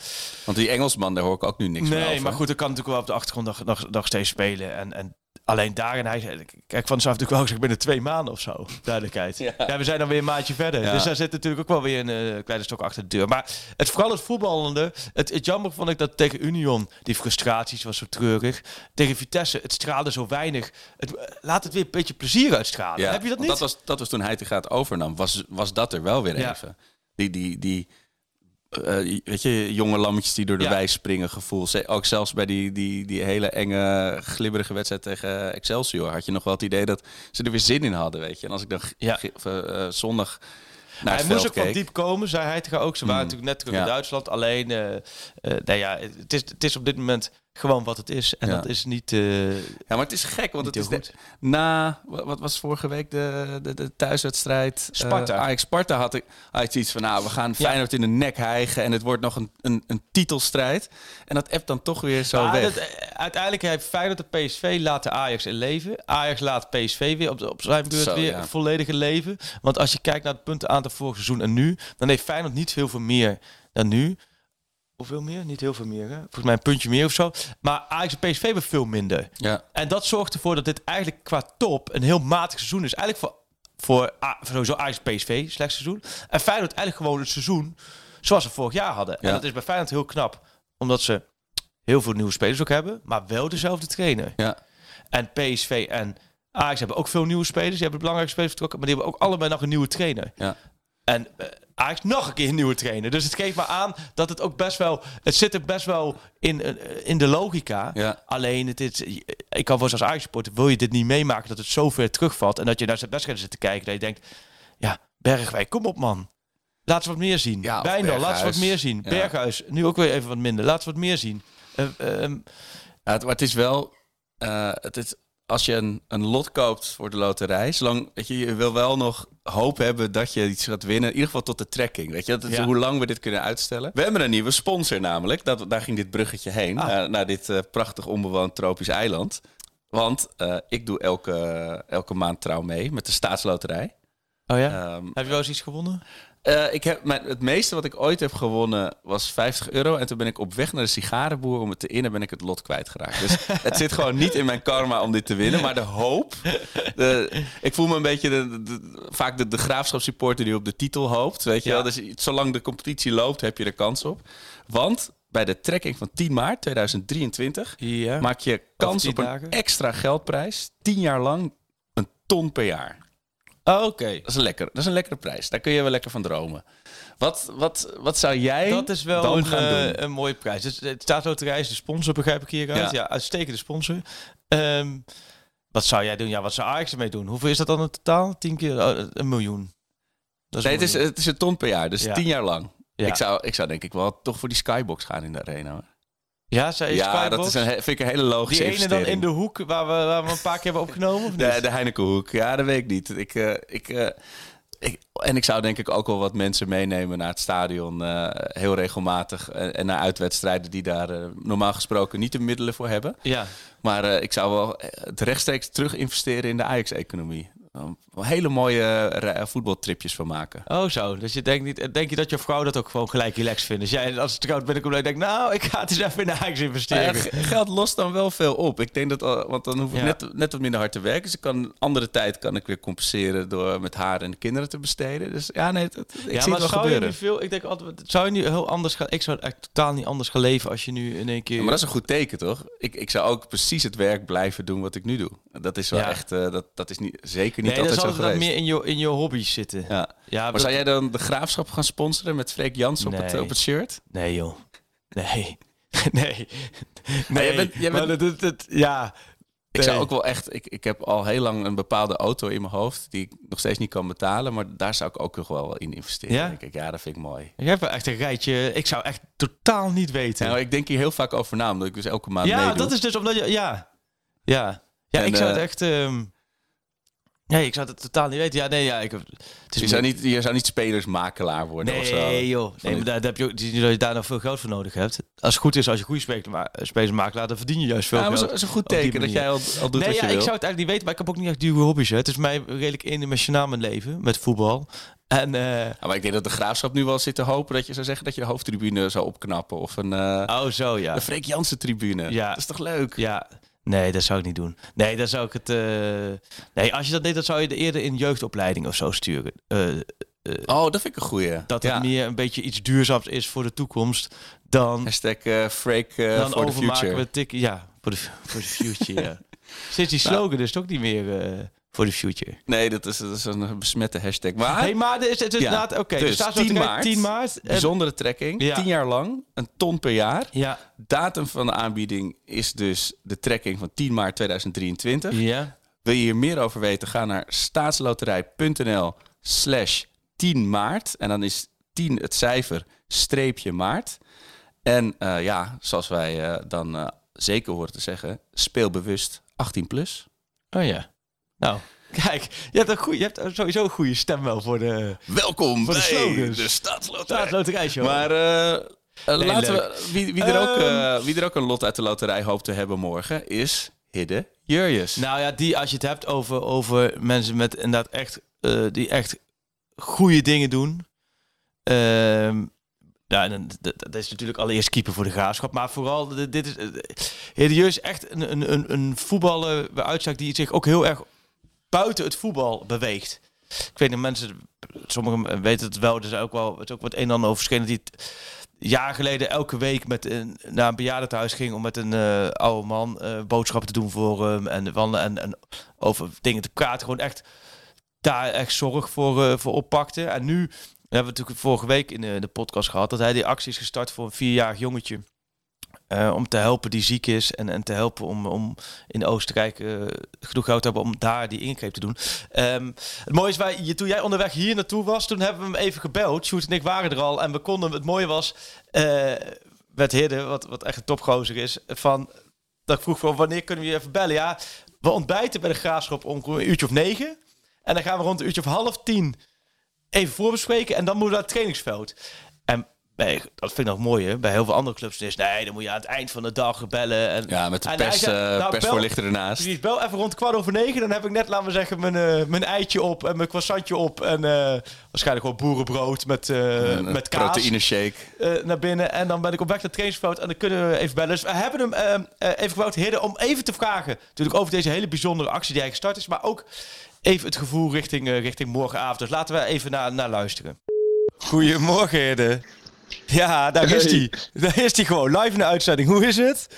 Want die Engelsman, daar hoor ik ook nu niks meer nee, maar goed, dat kan natuurlijk wel op de achtergrond nog, nog, nog steeds spelen. En, en alleen daarin, hij zei... Kijk, Van de Sar heeft natuurlijk wel gezegd binnen twee maanden of zo. Duidelijkheid. Ja. we zijn dan weer een maandje verder. Ja. Dus daar zit natuurlijk ook wel weer een eh, kleine stok achter de deur. Maar het vooral het voetballende. Het, het jammer vond ik dat tegen Union, die frustraties was zo treurig. Tegen Vitesse, het straalde zo weinig. Het, eh, laat het weer een beetje plezier uitstralen. Ja, Heb je dat niet? Dat was, dat was toen Heitinga het overnam. Was, was dat er wel weer even. Die, die, die eh, weet je, jonge lammetjes die door de Ja. wei springen gevoel. Ook zelfs bij die, die, die hele enge, glibberige wedstrijd tegen Excelsior... had je nog wel het idee dat ze er weer zin in hadden, weet je. En als ik dan Ja. eh, eh, zondag naar Hij moest ook van keek... diep komen, zei hij tegen ook. Ze waren Mm. natuurlijk net terug Ja. in Duitsland. Alleen, eh eh, nou ja, het is, het is op dit moment gewoon wat het is. En Ja. dat is niet... eh, Ja, maar het is gek, want het is na wat, was vorige week de, de, de thuiswedstrijd? Sparta. Uh, Ajax Sparta had ik had ik iets van, nou, we gaan Feyenoord in de nek hijgen en het wordt nog een, een, een titelstrijd. En dat app dan toch weer zo Maar weg. dat, eh, uiteindelijk heeft Feyenoord de PSV laten Ajax in leven. Ajax laat PSV weer op, de, op zijn beurt Zo, weer ja. volledige leven. Want als je kijkt naar het puntenaantal vorig seizoen en nu, dan heeft Feyenoord niet veel veel meer dan nu. Hoeveel meer? Niet heel veel meer. Hè? Volgens mij een puntje meer of zo. Maar Ajax en PSV hebben veel minder. ja. En dat zorgt ervoor dat dit eigenlijk qua top een heel matig seizoen is. Eigenlijk voor, voor, sowieso Ajax PSV, slecht seizoen. En Feyenoord eigenlijk gewoon het seizoen zoals ze vorig jaar hadden. En Ja. dat is bij Feyenoord heel knap. Omdat ze heel veel nieuwe spelers ook hebben, maar wel dezelfde trainer. ja. En PSV en Ajax hebben ook veel nieuwe spelers. Die hebben belangrijke spelers vertrokken, maar die hebben ook allebei nog een nieuwe trainer. Ja. En eh, Ajax nog een keer een nieuwe trainer. Dus het geeft maar aan dat het ook best wel... Het zit er best wel in, eh, in de logica. Ja. Alleen, het is, ik kan voor als Ajax-supporter... wil je dit niet meemaken dat het zo ver terugvalt... en dat je naar zijn wedstrijden zit te kijken... dat je denkt, ja, Bergwijn, kom op man. Laat ze wat meer zien. Ja, Wijndal, laat ze wat meer zien. Ja. Berghuis, nu ook weer even wat minder. Laat ze wat meer zien. Eh, ehm, Ja, het, maar het is wel, eh, het is, als je een, een lot koopt voor de loterij, zolang, weet je, je wil wel nog hoop hebben dat je iets gaat winnen. In ieder geval tot de trekking. Weet je, dat is Ja. hoe lang we dit kunnen uitstellen. We hebben een nieuwe sponsor namelijk. Dat, daar ging dit bruggetje heen. Ah. Naar, naar dit eh, prachtig onbewoond tropisch eiland. Want eh, ik doe elke, elke maand trouw mee met de staatsloterij. oh ja? Ehm, Heb je wel eens iets gewonnen? Eh, ik heb, mijn, het meeste wat ik ooit heb gewonnen was 50 euro. En toen ben ik op weg naar de sigarenboer om het te innen, ben ik het lot kwijtgeraakt. Dus het zit gewoon niet in mijn karma om dit te winnen. Maar de hoop. De, ik voel me een beetje de, de- vaak de, de graafschapssupporter die op de titel hoopt. Weet je Ja. wel? Dus zolang de competitie loopt, heb je er kans op. Want bij de trekking van 10 maart 2023 Ja. maak je kans op een dagen. extra geldprijs. 10 jaar lang een ton per jaar. Oh, Oké. Dat is, een lekker, dat is een lekkere prijs. Daar kun je wel lekker van dromen. Wat, wat, wat zou jij Dat is wel een, eh, een mooie prijs. Dus het staatsloterij is de sponsor, begrijp ik hieruit. Ja. Ja, uitstekende sponsor. Ehm, wat zou jij doen? Ja, wat zou Ajax ermee doen? Hoeveel is dat dan in totaal? Tien keer oh, een miljoen. Dat Nee, een het is, het is een ton per jaar, dus Ja. tien jaar lang. Ja. Ik, zou, ik zou denk ik wel toch voor die skybox gaan in de arena. Hoor. Ja, zij is Ja, dat is een, vind ik een hele logische Die ene dan in de hoek waar we, waar we een paar keer hebben opgenomen? Of niet? De, de Heinekenhoek. Ja, dat weet ik niet. Ik, eh, ik, eh, ik, en ik zou denk ik ook wel wat mensen meenemen naar het stadion. eh, heel regelmatig. En, naar uitwedstrijden die daar normaal gesproken niet de middelen voor hebben. Ja. Maar ik zou wel het rechtstreeks terug investeren in de Ajax-economie. Hele mooie eh, voetbaltripjes van maken. Oh zo, dus je denkt niet, denk je dat je vrouw dat ook gewoon gelijk relaxed vindt? Dus jij als het trouwt ben ik ik denk, nou, ik ga het eens even in de Ajax investeren. Eh, g- geld lost dan wel veel op. Ik denk dat, al- want dan hoef ik Ja. net, net wat minder hard te werken. Dus ik kan andere tijd kan ik weer compenseren door met haar en de kinderen te besteden. Dus ja, nee, dat, ik ja, zie maar het wel zou je gebeuren. nu veel, ik denk altijd, zou je nu heel anders gaan, ik zou echt totaal niet anders gaan leven als je nu in één keer... Ja, maar dat is een goed teken, toch? Ik, ik zou ook precies het werk blijven doen wat ik nu doe. Dat is wel echt, eh, dat, dat is niet, zeker niet nee, dan altijd zal zo het geweest. meer in je, in je hobby's zitten. Ja. Ja, Maar dat- zou jij dan de graafschap gaan sponsoren met Freek Jans op, het, Nee. op het shirt? Nee joh, nee, nee, nee. jij bent- jij Maar bent- dat- dat- ja, Ik zou Nee. ook wel echt, ik, ik heb al heel lang een bepaalde auto in mijn hoofd die ik nog steeds niet kan betalen, maar daar zou ik ook nog wel in investeren. Ja? Denk ik. ja, dat vind ik mooi. je hebt wel echt een rijtje, ik zou echt totaal niet weten. Nou, ik denk hier heel vaak over na, omdat ik dus elke maand Ja, meedoe. dat is dus omdat je. Ja. Ja. Ja, En, ik zou het eh, echt. ehm nee, ik zou het totaal niet weten. Ja, nee, ja. Ik, heb- het is je, zou niet, je zou niet spelersmakelaar worden of zo. Nee, joh. Nee, maar daar, daar heb je ook, dat je daar nog veel geld voor nodig hebt. Als het goed is, als je goede speler- spelersmakelaar, dan verdien je juist veel Ja, geld. zo- is een goed teken dat jij al, al doet nee, wat ja, je wil. ik zou het eigenlijk niet weten, maar ik heb ook niet echt dure hobby's. Hè. Het is mij redelijk eendimensionaal mijn leven met voetbal. En eh, Ja, maar ik denk dat de graafschap nu wel zit te hopen dat je zou zeggen dat je de hoofdtribune zou opknappen. Of een, eh oh, zo ja. de Freek Jansen tribune. Ja. Dat is toch leuk? Ja, nee, dat zou ik niet doen. Nee, dan zou ik het. eh, Nee, als je dat deed, dan zou je er eerder in jeugdopleiding of zo sturen. Eh, Oh, dat vind ik een goeie. dat ja. het meer een beetje iets duurzaams is voor de toekomst dan, Hashtag eh, eh, dan for the overmaken future. we tik. Ja, voor de, voor de future. ja. Sinds die slogan is het ook niet meer voor de future. Nee, dat is, dat is een besmette hashtag. Maar hey, maar is het inderdaad oké. dus er staat 10 10 maart. maart. 10 maart. Bijzondere trekking. Ja. Tien jaar lang. Een ton per jaar. ja, Datum van de aanbieding is dus de trekking van 10 maart 2023. ja. Wil je hier meer over weten? Ga naar staatsloterij.nl slash 10 maart. En dan is 10 het cijfer streepje maart. En eh, ja, zoals wij eh, dan eh, zeker horen te zeggen, speel bewust 18 plus. Oh ja. Nou, kijk, je hebt, een goeie, je hebt sowieso een goede stem wel voor de Welkom Voor de bij slogans. de Staatsloterij. Maar eh, eh, laten leuk. we, wie, wie, er ook, Ehm. eh, wie er ook een lot uit de loterij hoopt te hebben morgen, is Hidde Jurjes. Nou ja, die, als je het hebt over, over mensen met inderdaad echt, die echt goede dingen doen. Ehm ja, en dat, dat is natuurlijk allereerst keeper voor de graafschap. Maar vooral, dit is. Hedieus is echt een, een, een, een voetballer bij uitspraak die zich ook heel erg buiten het voetbal beweegt. Ik weet niet, mensen, sommigen weten het wel, er is ook wel het ook wat een en ander over verschenen. Die jaar geleden elke week met een, naar een bejaardentehuis ging om met een eh, oude man eh, boodschappen te doen voor hem en wandelen en, en over dingen te praten. Gewoon echt daar echt zorg voor, eh, voor oppakte. En nu hebben we natuurlijk vorige week in de podcast gehad dat hij die actie is gestart voor een vierjarig jongetje. Eh, om te helpen die ziek is en, en te helpen om, om in Oostenrijk eh, genoeg geld te hebben om daar die ingreep te doen. Ehm, het mooie is, wij, je, toen jij onderweg hier naartoe was, toen hebben we hem even gebeld. Sjoerd en ik waren er al en we konden, het mooie was, eh met Hidde, wat, wat echt een topgozer is, van, dat ik vroeg van wanneer kunnen we je even bellen? Ja, we ontbijten bij de graafschap om een uurtje of negen. En dan gaan we rond een uurtje of half tien even voorbespreken. En dan moeten we naar het trainingsveld. En bij, dat vind ik nog mooi, hè? Bij heel veel andere clubs is nee, dan moet je aan het eind van de dag bellen. En, Ja, met de en pers, zei, eh, nou, persvoorlichter ernaast. Precies, bel even rond kwart over negen. Dan heb ik net, laten we zeggen, mijn, eh, mijn eitje op en mijn croissantje op. En eh, waarschijnlijk gewoon boerenbrood met, eh, Een met kaas proteïne shake. eh, naar binnen. En dan ben ik op weg naar het trainingsveld en dan kunnen we even bellen. Dus we hebben hem eh, eh, even gebouwd, Hidde, om even te vragen. Natuurlijk over deze hele bijzondere actie die hij gestart is. Maar ook even het gevoel richting, richting morgenavond. Dus laten we even naar, naar luisteren. Goedemorgen, Hidde. Ja, daar is hij. Daar is hij gewoon, live in de uitzending. Hoe is het?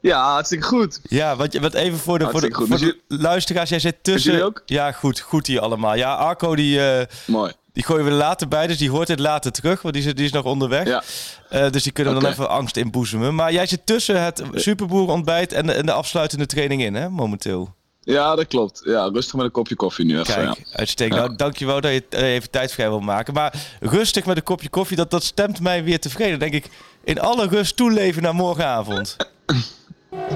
Ja, hartstikke goed. Ja, wat, wat even voor de, voor de, voor Dus de luisteraars. Jij zit tussen... ook? Ja, goed. Goed hier allemaal. Ja, Arco die... eh, Mooi. Die gooien we er later bij, dus die hoort het later terug, want die is, die is nog onderweg. Ja. Eh, dus die kunnen we dan even angst inboezemen. Maar jij zit tussen het superboerontbijt en de, en de afsluitende training in, hè, momenteel. Ja, dat klopt. Ja, rustig met een kopje koffie nu even. Kijk, ja. uitstekend. Nou, dankjewel dat je eh, even tijd vrij wil maken. Maar rustig met een kopje koffie, dat, dat stemt mij weer tevreden. Denk ik, in alle rust toeleven naar morgenavond.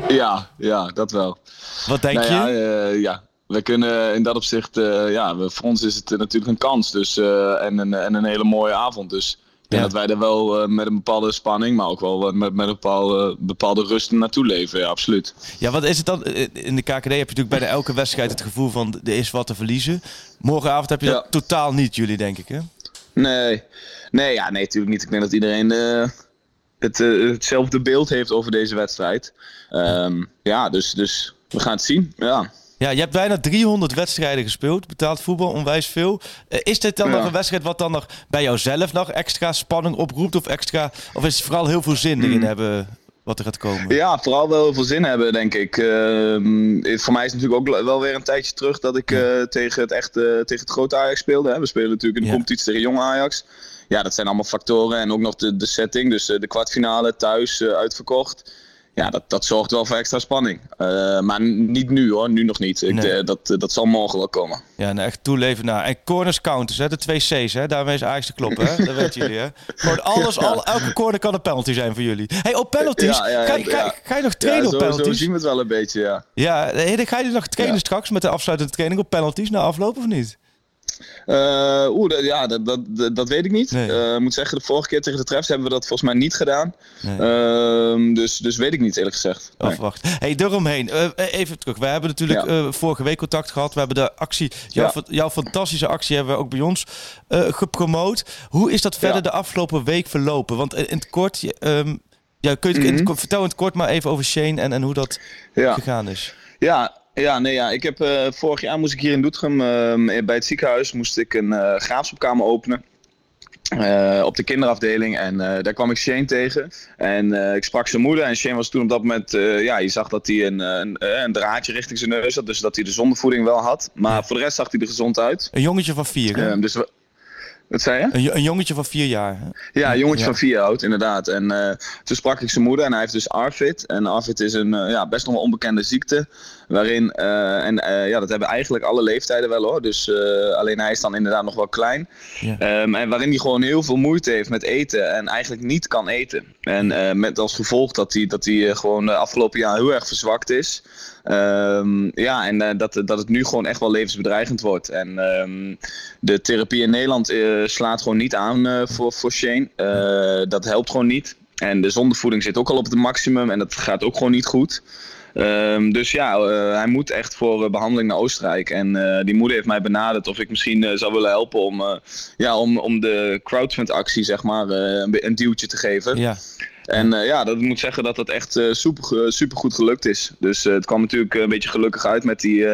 Ja, ja, dat wel. Wat denk nou je? ja, eh, ja, we kunnen in dat opzicht, eh, ja, voor ons is het natuurlijk een kans dus, en, een, en een hele mooie avond. Dus denk Ja. dat wij er wel eh, met een bepaalde spanning, maar ook wel eh, met, met een bepaalde, bepaalde rust naartoe leven. Ja, absoluut. Ja, wat is het dan? Eh, In de KKD heb je natuurlijk bijna elke wedstrijd het gevoel van er is wat te verliezen. Morgenavond heb je dat totaal niet, jullie denk ik, hè? Nee, nee, ja, nee, natuurlijk niet. Ik denk dat iedereen het, hetzelfde beeld heeft over deze wedstrijd. Ehm, ja, dus, dus we gaan het zien. Ja. Ja, je hebt bijna 300 wedstrijden gespeeld. Betaald voetbal, onwijs veel. Eh, is dit dan Ja. nog een wedstrijd wat dan nog bij jouzelf nog extra spanning oproept? Of, extra, of is het vooral heel veel zin erin hebben wat er gaat komen? Hmm. Ja, vooral wel heel veel zin hebben, denk ik. Ehm, voor mij is het natuurlijk ook wel weer een tijdje terug dat ik eh, tegen, het echte, tegen het grote Ajax speelde. Hè. We spelen natuurlijk in de Ja. competitie tegen jong Ajax. Ja, dat zijn allemaal factoren. En ook nog de, de setting, dus eh, de kwartfinale thuis uitverkocht. Ja, dat, dat zorgt wel voor extra spanning. Eh, maar niet nu hoor, nu nog niet. Ik, Nee. eh, dat, dat zal morgen wel komen. Ja, nou echt toeleven naar. En corners counters, hè? de twee C's, hè? daarmee is Ajax te kloppen. Hè? Dat weten jullie, hè? Gewoon alles, al, elke corner kan een penalty zijn voor jullie. hey, op penalties, Ja, ja, ga, je- ga, je- ja. ga je nog trainen op zo, zo penalties? zien we het wel een beetje, ja. Ja, hey, ga je nog trainen straks met de afsluitende training op penalties na afloop of niet? Eh, Oeh, dat- ja, dat, dat, dat, weet ik niet. Nee. Eh, Ik moet zeggen, de vorige keer tegen de Treffs hebben we dat volgens mij niet gedaan. Nee. Ehm, dus, dus weet ik niet, eerlijk gezegd. Nee. Afwacht. Hey, daaromheen. eh, even terug. We hebben natuurlijk Ja. vorige week contact gehad. We hebben de actie, jouw, Ja. jouw fantastische actie hebben we ook bij ons gepromoot. Hoe is dat verder Ja. de afgelopen week verlopen? Want in het kort, ehm, ja, kun je het, in het Mhm. vertel in het kort maar even over Shane en, en hoe dat Ja. gegaan is. Ja, ja, nee, ja. Ik heb, eh, vorig jaar moest ik hier in Doetinchem ehm, bij het ziekenhuis moest ik een eh graafschapkamer openen. eh, op de kinderafdeling en daar kwam ik Shane tegen. En ik sprak zijn moeder en Shane was toen op dat moment, ja, je zag dat hij een, een, een draadje richting zijn neus had, dus dat hij de zondevoeding wel had. Maar voor de rest zag hij er gezond uit. Een jongetje van vier. hè? Ehm, dus we, wat zei je? een, een jongetje van vier jaar. Ja, een jongetje Ja. van vier oud, inderdaad. En toen sprak ik zijn moeder en hij heeft dus ARFID. En ARFID is een ja, best nog wel onbekende ziekte. Waarin, eh, en eh, ja, dat hebben eigenlijk alle leeftijden wel hoor. Dus eh, alleen hij is dan inderdaad nog wel klein. Ja. Ehm, en waarin hij gewoon heel veel moeite heeft met eten en eigenlijk niet kan eten. En met als gevolg dat hij, dat hij gewoon de afgelopen jaar heel erg verzwakt is. Ehm, ja, en dat, dat het nu gewoon echt wel levensbedreigend wordt. En ehm, de therapie in Nederland slaat gewoon niet aan voor, voor Shane. Dat helpt gewoon niet. En de zondevoeding zit ook al op het maximum en dat gaat ook gewoon niet goed. Ehm, dus ja, eh, hij moet echt voor eh, behandeling naar Oostenrijk. En eh, die moeder heeft mij benaderd of ik misschien zou willen helpen om, ja, om, om de crowdfund-actie zeg maar, een, een duwtje te geven. Ja. En ja, dat moet zeggen dat het echt super, super goed gelukt is. Dus het kwam natuurlijk een beetje gelukkig uit met die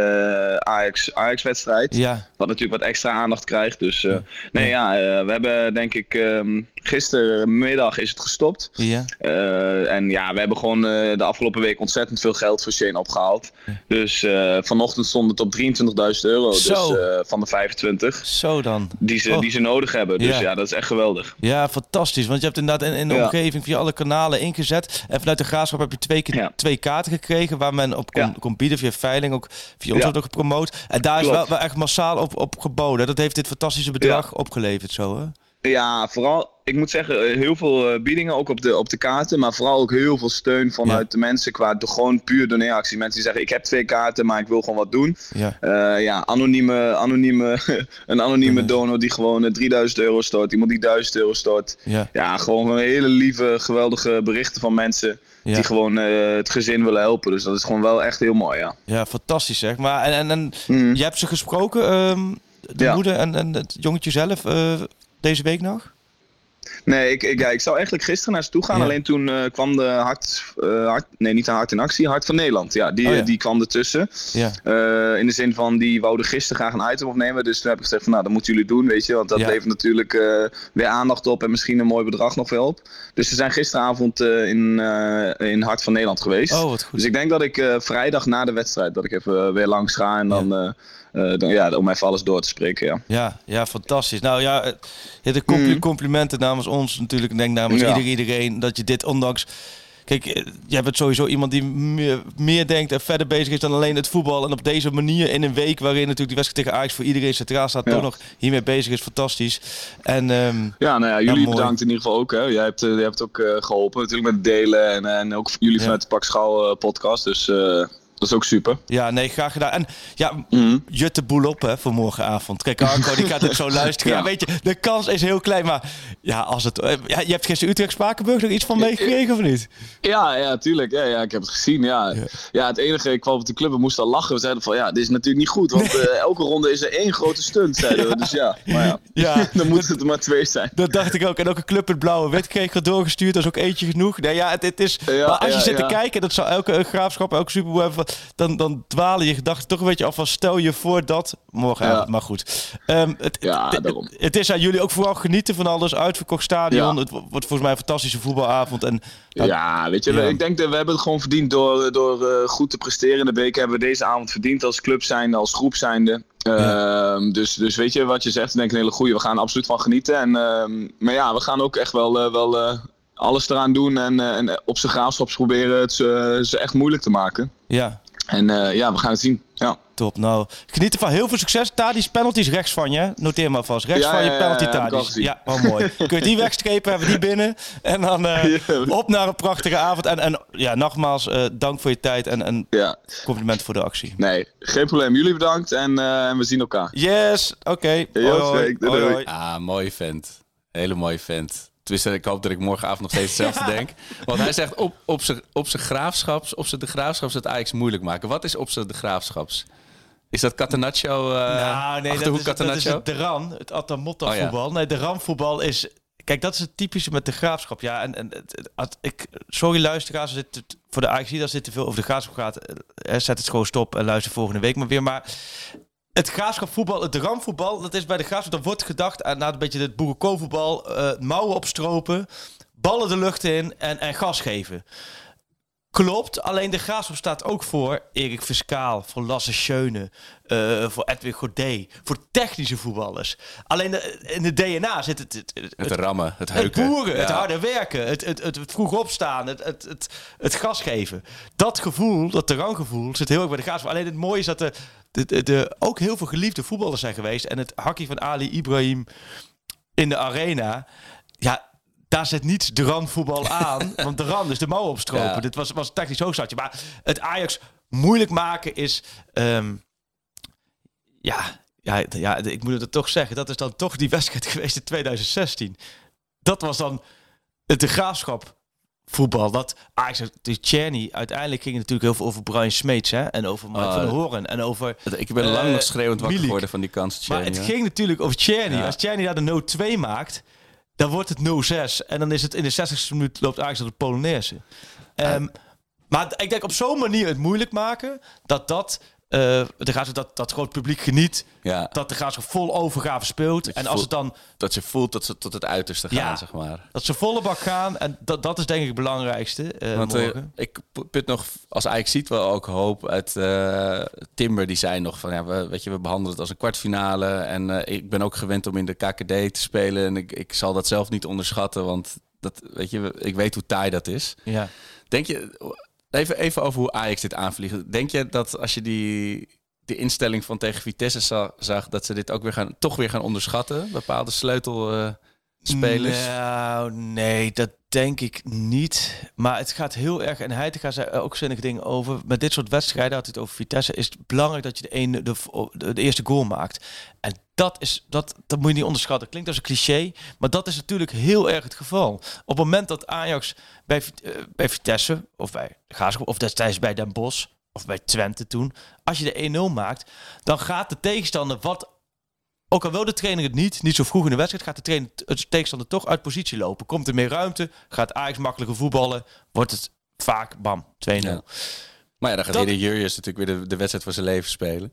Ajax- Ajax-wedstrijd. ja. Wat natuurlijk wat extra aandacht krijgt. Dus nee, ja, we hebben denk ik ehm, gistermiddag is het gestopt. Ja. Eh, en ja, we hebben gewoon eh, de afgelopen week ontzettend veel geld voor Shane opgehaald. Dus eh, vanochtend stond het op 23.000 euro. Zo. Dus van de 25 Zo dan. die ze, Oh. die ze nodig hebben. Dus Ja. ja. dat is echt geweldig. Ja, fantastisch. Want je hebt inderdaad in, in de omgeving via alle kanalen ingezet. En vanuit de graafschap heb je twee, keer, twee kaarten gekregen waar men op kon, kon bieden via veiling. Ook via ons ook gepromoot. En daar is wel, wel echt massaal op, op geboden. Dat heeft dit fantastische bedrag opgeleverd zo, hè? Ja, vooral, ik moet zeggen, eh, heel veel eh, biedingen ook op de, op de kaarten. Maar vooral ook heel veel steun vanuit Ja. de mensen qua de, gewoon puur doneeractie. Mensen die zeggen, ik heb twee kaarten, maar ik wil gewoon wat doen. Ja. Eh, ja, anonieme, anonieme, een anonieme donor die gewoon eh, 3000 euro stort. Iemand die 1000 euro stort. Ja. Ja, gewoon hele lieve, geweldige berichten van mensen Ja. die gewoon het gezin willen helpen. Dus dat is gewoon wel echt heel mooi, ja. Ja, fantastisch zeg. Maar en, en, en Mhm. je hebt ze gesproken, ehm, de Ja. moeder en, en het jongetje zelf, deze week nog? Nee, ik, ik, ja, ik zou eigenlijk gisteren naar ze toe gaan. Ja. Alleen toen eh, kwam de hart, hart... Nee, niet de Hart in Actie. Hart van Nederland. Ja, die, Oh ja. die kwam ertussen. Ja. Eh, in de zin van, die wouden gisteren graag een item opnemen. Dus toen heb ik gezegd van, nou, dat moeten jullie doen, weet je. Want dat levert natuurlijk weer aandacht op en misschien een mooi bedrag nog wel op. Dus we zijn gisteravond in, in Hart van Nederland geweest. Oh, wat goed. Dus ik denk dat ik vrijdag na de wedstrijd, dat ik even weer langs ga. En dan, eh, dan, ja, om even alles door te spreken, ja. Ja, ja, fantastisch. Nou ja, eh, de Mhm. complimenten namens ons natuurlijk. Ik denk namens Ja. iedereen dat je dit ondanks... Kijk, eh, jij bent sowieso iemand die meer, meer denkt en verder bezig is dan alleen het voetbal. En op deze manier in een week waarin natuurlijk die wedstrijd tegen Ajax voor iedereen centraal staat, Ja. toch nog hiermee bezig is fantastisch. En ehm, Ja, nou ja, jullie bedankt in ieder geval ook. Hè. Jij hebt, jij hebt ook eh, geholpen natuurlijk met het delen en, en ook jullie vanuit de Pak Schouw podcast. Dus eh, dat is ook super. ja, nee, graag gedaan. En ja, jut de boel op hè, voor morgenavond. Kijk, Arco die gaat het zo luisteren. Ja. Ja. weet je, de kans is heel klein. Maar ja, als het, eh, ja, je hebt gisteren Utrecht-Spakenburg nog iets van meegekregen of niet? Ja, ja, tuurlijk. Ja, ja, ik heb het gezien. Ja. Ja. het enige, ik kwam op de club en moest al lachen. We zeiden van, ja, dit is natuurlijk niet goed. Want eh, elke ronde is er één grote stunt, zeiden we. Dus ja, maar ja. Ja. dan moeten het er maar twee zijn. Dat dacht ik ook. En ook een club met blauwe wit kreeg ik doorgestuurd. Dat is ook eentje genoeg. Nee, ja, het, het is, maar als je zit te kijken, dat zou elke eh, graafschap, elke Super Bowl hebben, dan, dan dwalen je gedachten toch een beetje af van stel je voor dat. Ja. Maar goed. Ehm, het, Ja, het, daarom. het is aan jullie ook vooral genieten van alles. Uitverkocht stadion. Ja. Het wo- wordt volgens mij een fantastische voetbalavond. En, nou, Ja, weet je, Ja. ik denk dat we hebben het gewoon verdiend door, door eh, goed te presteren in de beker. Hebben we deze avond verdiend als club zijnde, als groep zijnde. Ehm, dus, dus weet je wat je zegt, denk ik een hele goeie. We gaan er absoluut van genieten. En, ehm, maar ja, we gaan ook echt wel, eh, wel eh, alles eraan doen en, en op zijn graafschaps proberen het ze, ze echt moeilijk te maken. ja, En eh, ja, we gaan het zien. Ja. top. Nou, geniet ervan. Heel veel succes. Tadis penalties rechts van je. Noteer maar vast. Rechts Ja, van je penalty Tadis. Ja, oh mooi. Kun je die wegstrepen, hebben we die binnen. En dan eh, op naar een prachtige avond. En, en ja, nogmaals, eh, dank voor je tijd en een ja, compliment voor de actie. nee, geen probleem. Jullie bedankt en, eh, en we zien elkaar. Yes, oké. Hoi, Yo, hoi. Doei, Hoi, doei. Ah, mooie vent. Hele mooie vent. Tenminste, ik hoop dat ik morgenavond nog steeds hetzelfde denk. Want hij zegt op, op zijn op zijn graafschaps, op zijn de graafschaps het Ajax moeilijk maken. Wat is op zijn de graafschaps? Is dat Catenaccio? eh Nou, nee, dat is, dat is het Deran, het Atamotta Oh, ja. voetbal. Nee, de ramvoetbal is... Kijk, dat is het typische met de graafschap. Ja, en, en het- het- het- ik, sorry luisteraars, als dit, voor de AXC als dit te veel over de graafschap gaat, eh, zet het gewoon stop en luister volgende week maar weer. Maar het graafschapvoetbal, het ramvoetbal, dat is bij de graafschap, dan wordt gedacht aan na een beetje het boerenkoolvoetbal, eh mouwen opstropen, ballen de lucht in en, en gas geven. Klopt, alleen de graafschap staat ook voor Erik Fiscaal, voor Lasse Schöne, eh, voor Edwin Godet, voor technische voetballers. Alleen de- in het DNA zit het, het, het, Het rammen, het het heuken. boeren, het harde werken, het, het, het, het vroeg opstaan, het, het, het, het gas geven. Dat gevoel, dat terreingevoel, zit heel erg bij de graafschap. Alleen het mooie is dat er de, de, de, ook heel veel geliefde voetballers zijn geweest. En het hakkie van Ali Ibrahim in de arena, ja, daar zit niets de randvoetbal aan. want de rand is de mouw opstropen. Ja. Dit was, was een technisch hoogstadje. Maar het Ajax moeilijk maken is... ehm, ja, ja, ja, ik moet het toch zeggen. Dat is dan toch die wedstrijd geweest in 2016. Dat was dan het de graafschap voetbal. Dat Ajax, de Czerny, uiteindelijk ging het natuurlijk heel veel over Brian Smeets hè, en over Mike Ah, van der Hoorn en over. Ik ben lang Eh, nog schreeuwend wakker Milik. geworden van die kans. Maar het ging natuurlijk over Czerny. Ja. Als Czerny daar de 0-2 maakt, dan wordt het 0-6 en dan is het in de 60ste minuut loopt Ajax de Polonaise. Ehm, maar ik denk op zo'n manier het moeilijk maken dat dat de graafschap dat dat groot publiek geniet, Ja, dat de graafschap vol overgave speelt en als voelt- het dan dat ze voelt dat ze tot het uiterste gaan, Ja. zeg maar. Dat ze volle bak gaan. En dat, dat is denk ik het belangrijkste. eh, Want eh, ik pu- put nog, als Ajax ziet wel ook hoop uit eh, Timber. Die zei nog van, ja, we, weet je, we behandelen het als een kwartfinale. En eh, ik ben ook gewend om in de KKD te spelen. En ik, ik zal dat zelf niet onderschatten, want dat, weet je, ik weet hoe taai dat is. ja. Denk je, even, even over hoe Ajax dit aanvliegt. Denk je dat als je die, die instelling van tegen Vitesse za- zag, dat ze dit ook weer gaan, toch weer gaan onderschatten? Bepaalde Nou, nee, dat denk ik niet. Maar het gaat heel erg, en Heitinga zei ook zinnige dingen over. Met dit soort wedstrijden, had het over Vitesse, is het belangrijk dat je de, ene, de, de, de eerste goal maakt. En dat, is, dat, dat moet je niet onderschatten. Klinkt als een cliché, maar dat is natuurlijk heel erg het geval. Op het moment dat Ajax bij, eh, bij Vitesse, of bij Graafschap, of destijds bij Den Bosch, of bij Twente toen, als je de 1-0 maakt, dan gaat de tegenstander wat ook al wil de trainer het niet, niet zo vroeg in de wedstrijd, gaat de trainer het tegenstander toch uit positie lopen. Komt er meer ruimte, gaat Ajax makkelijker voetballen, wordt het vaak bam 2-0. Ja. Maar ja, dan gaat Dat- Hidde Jurjes natuurlijk weer de, de wedstrijd van zijn leven spelen.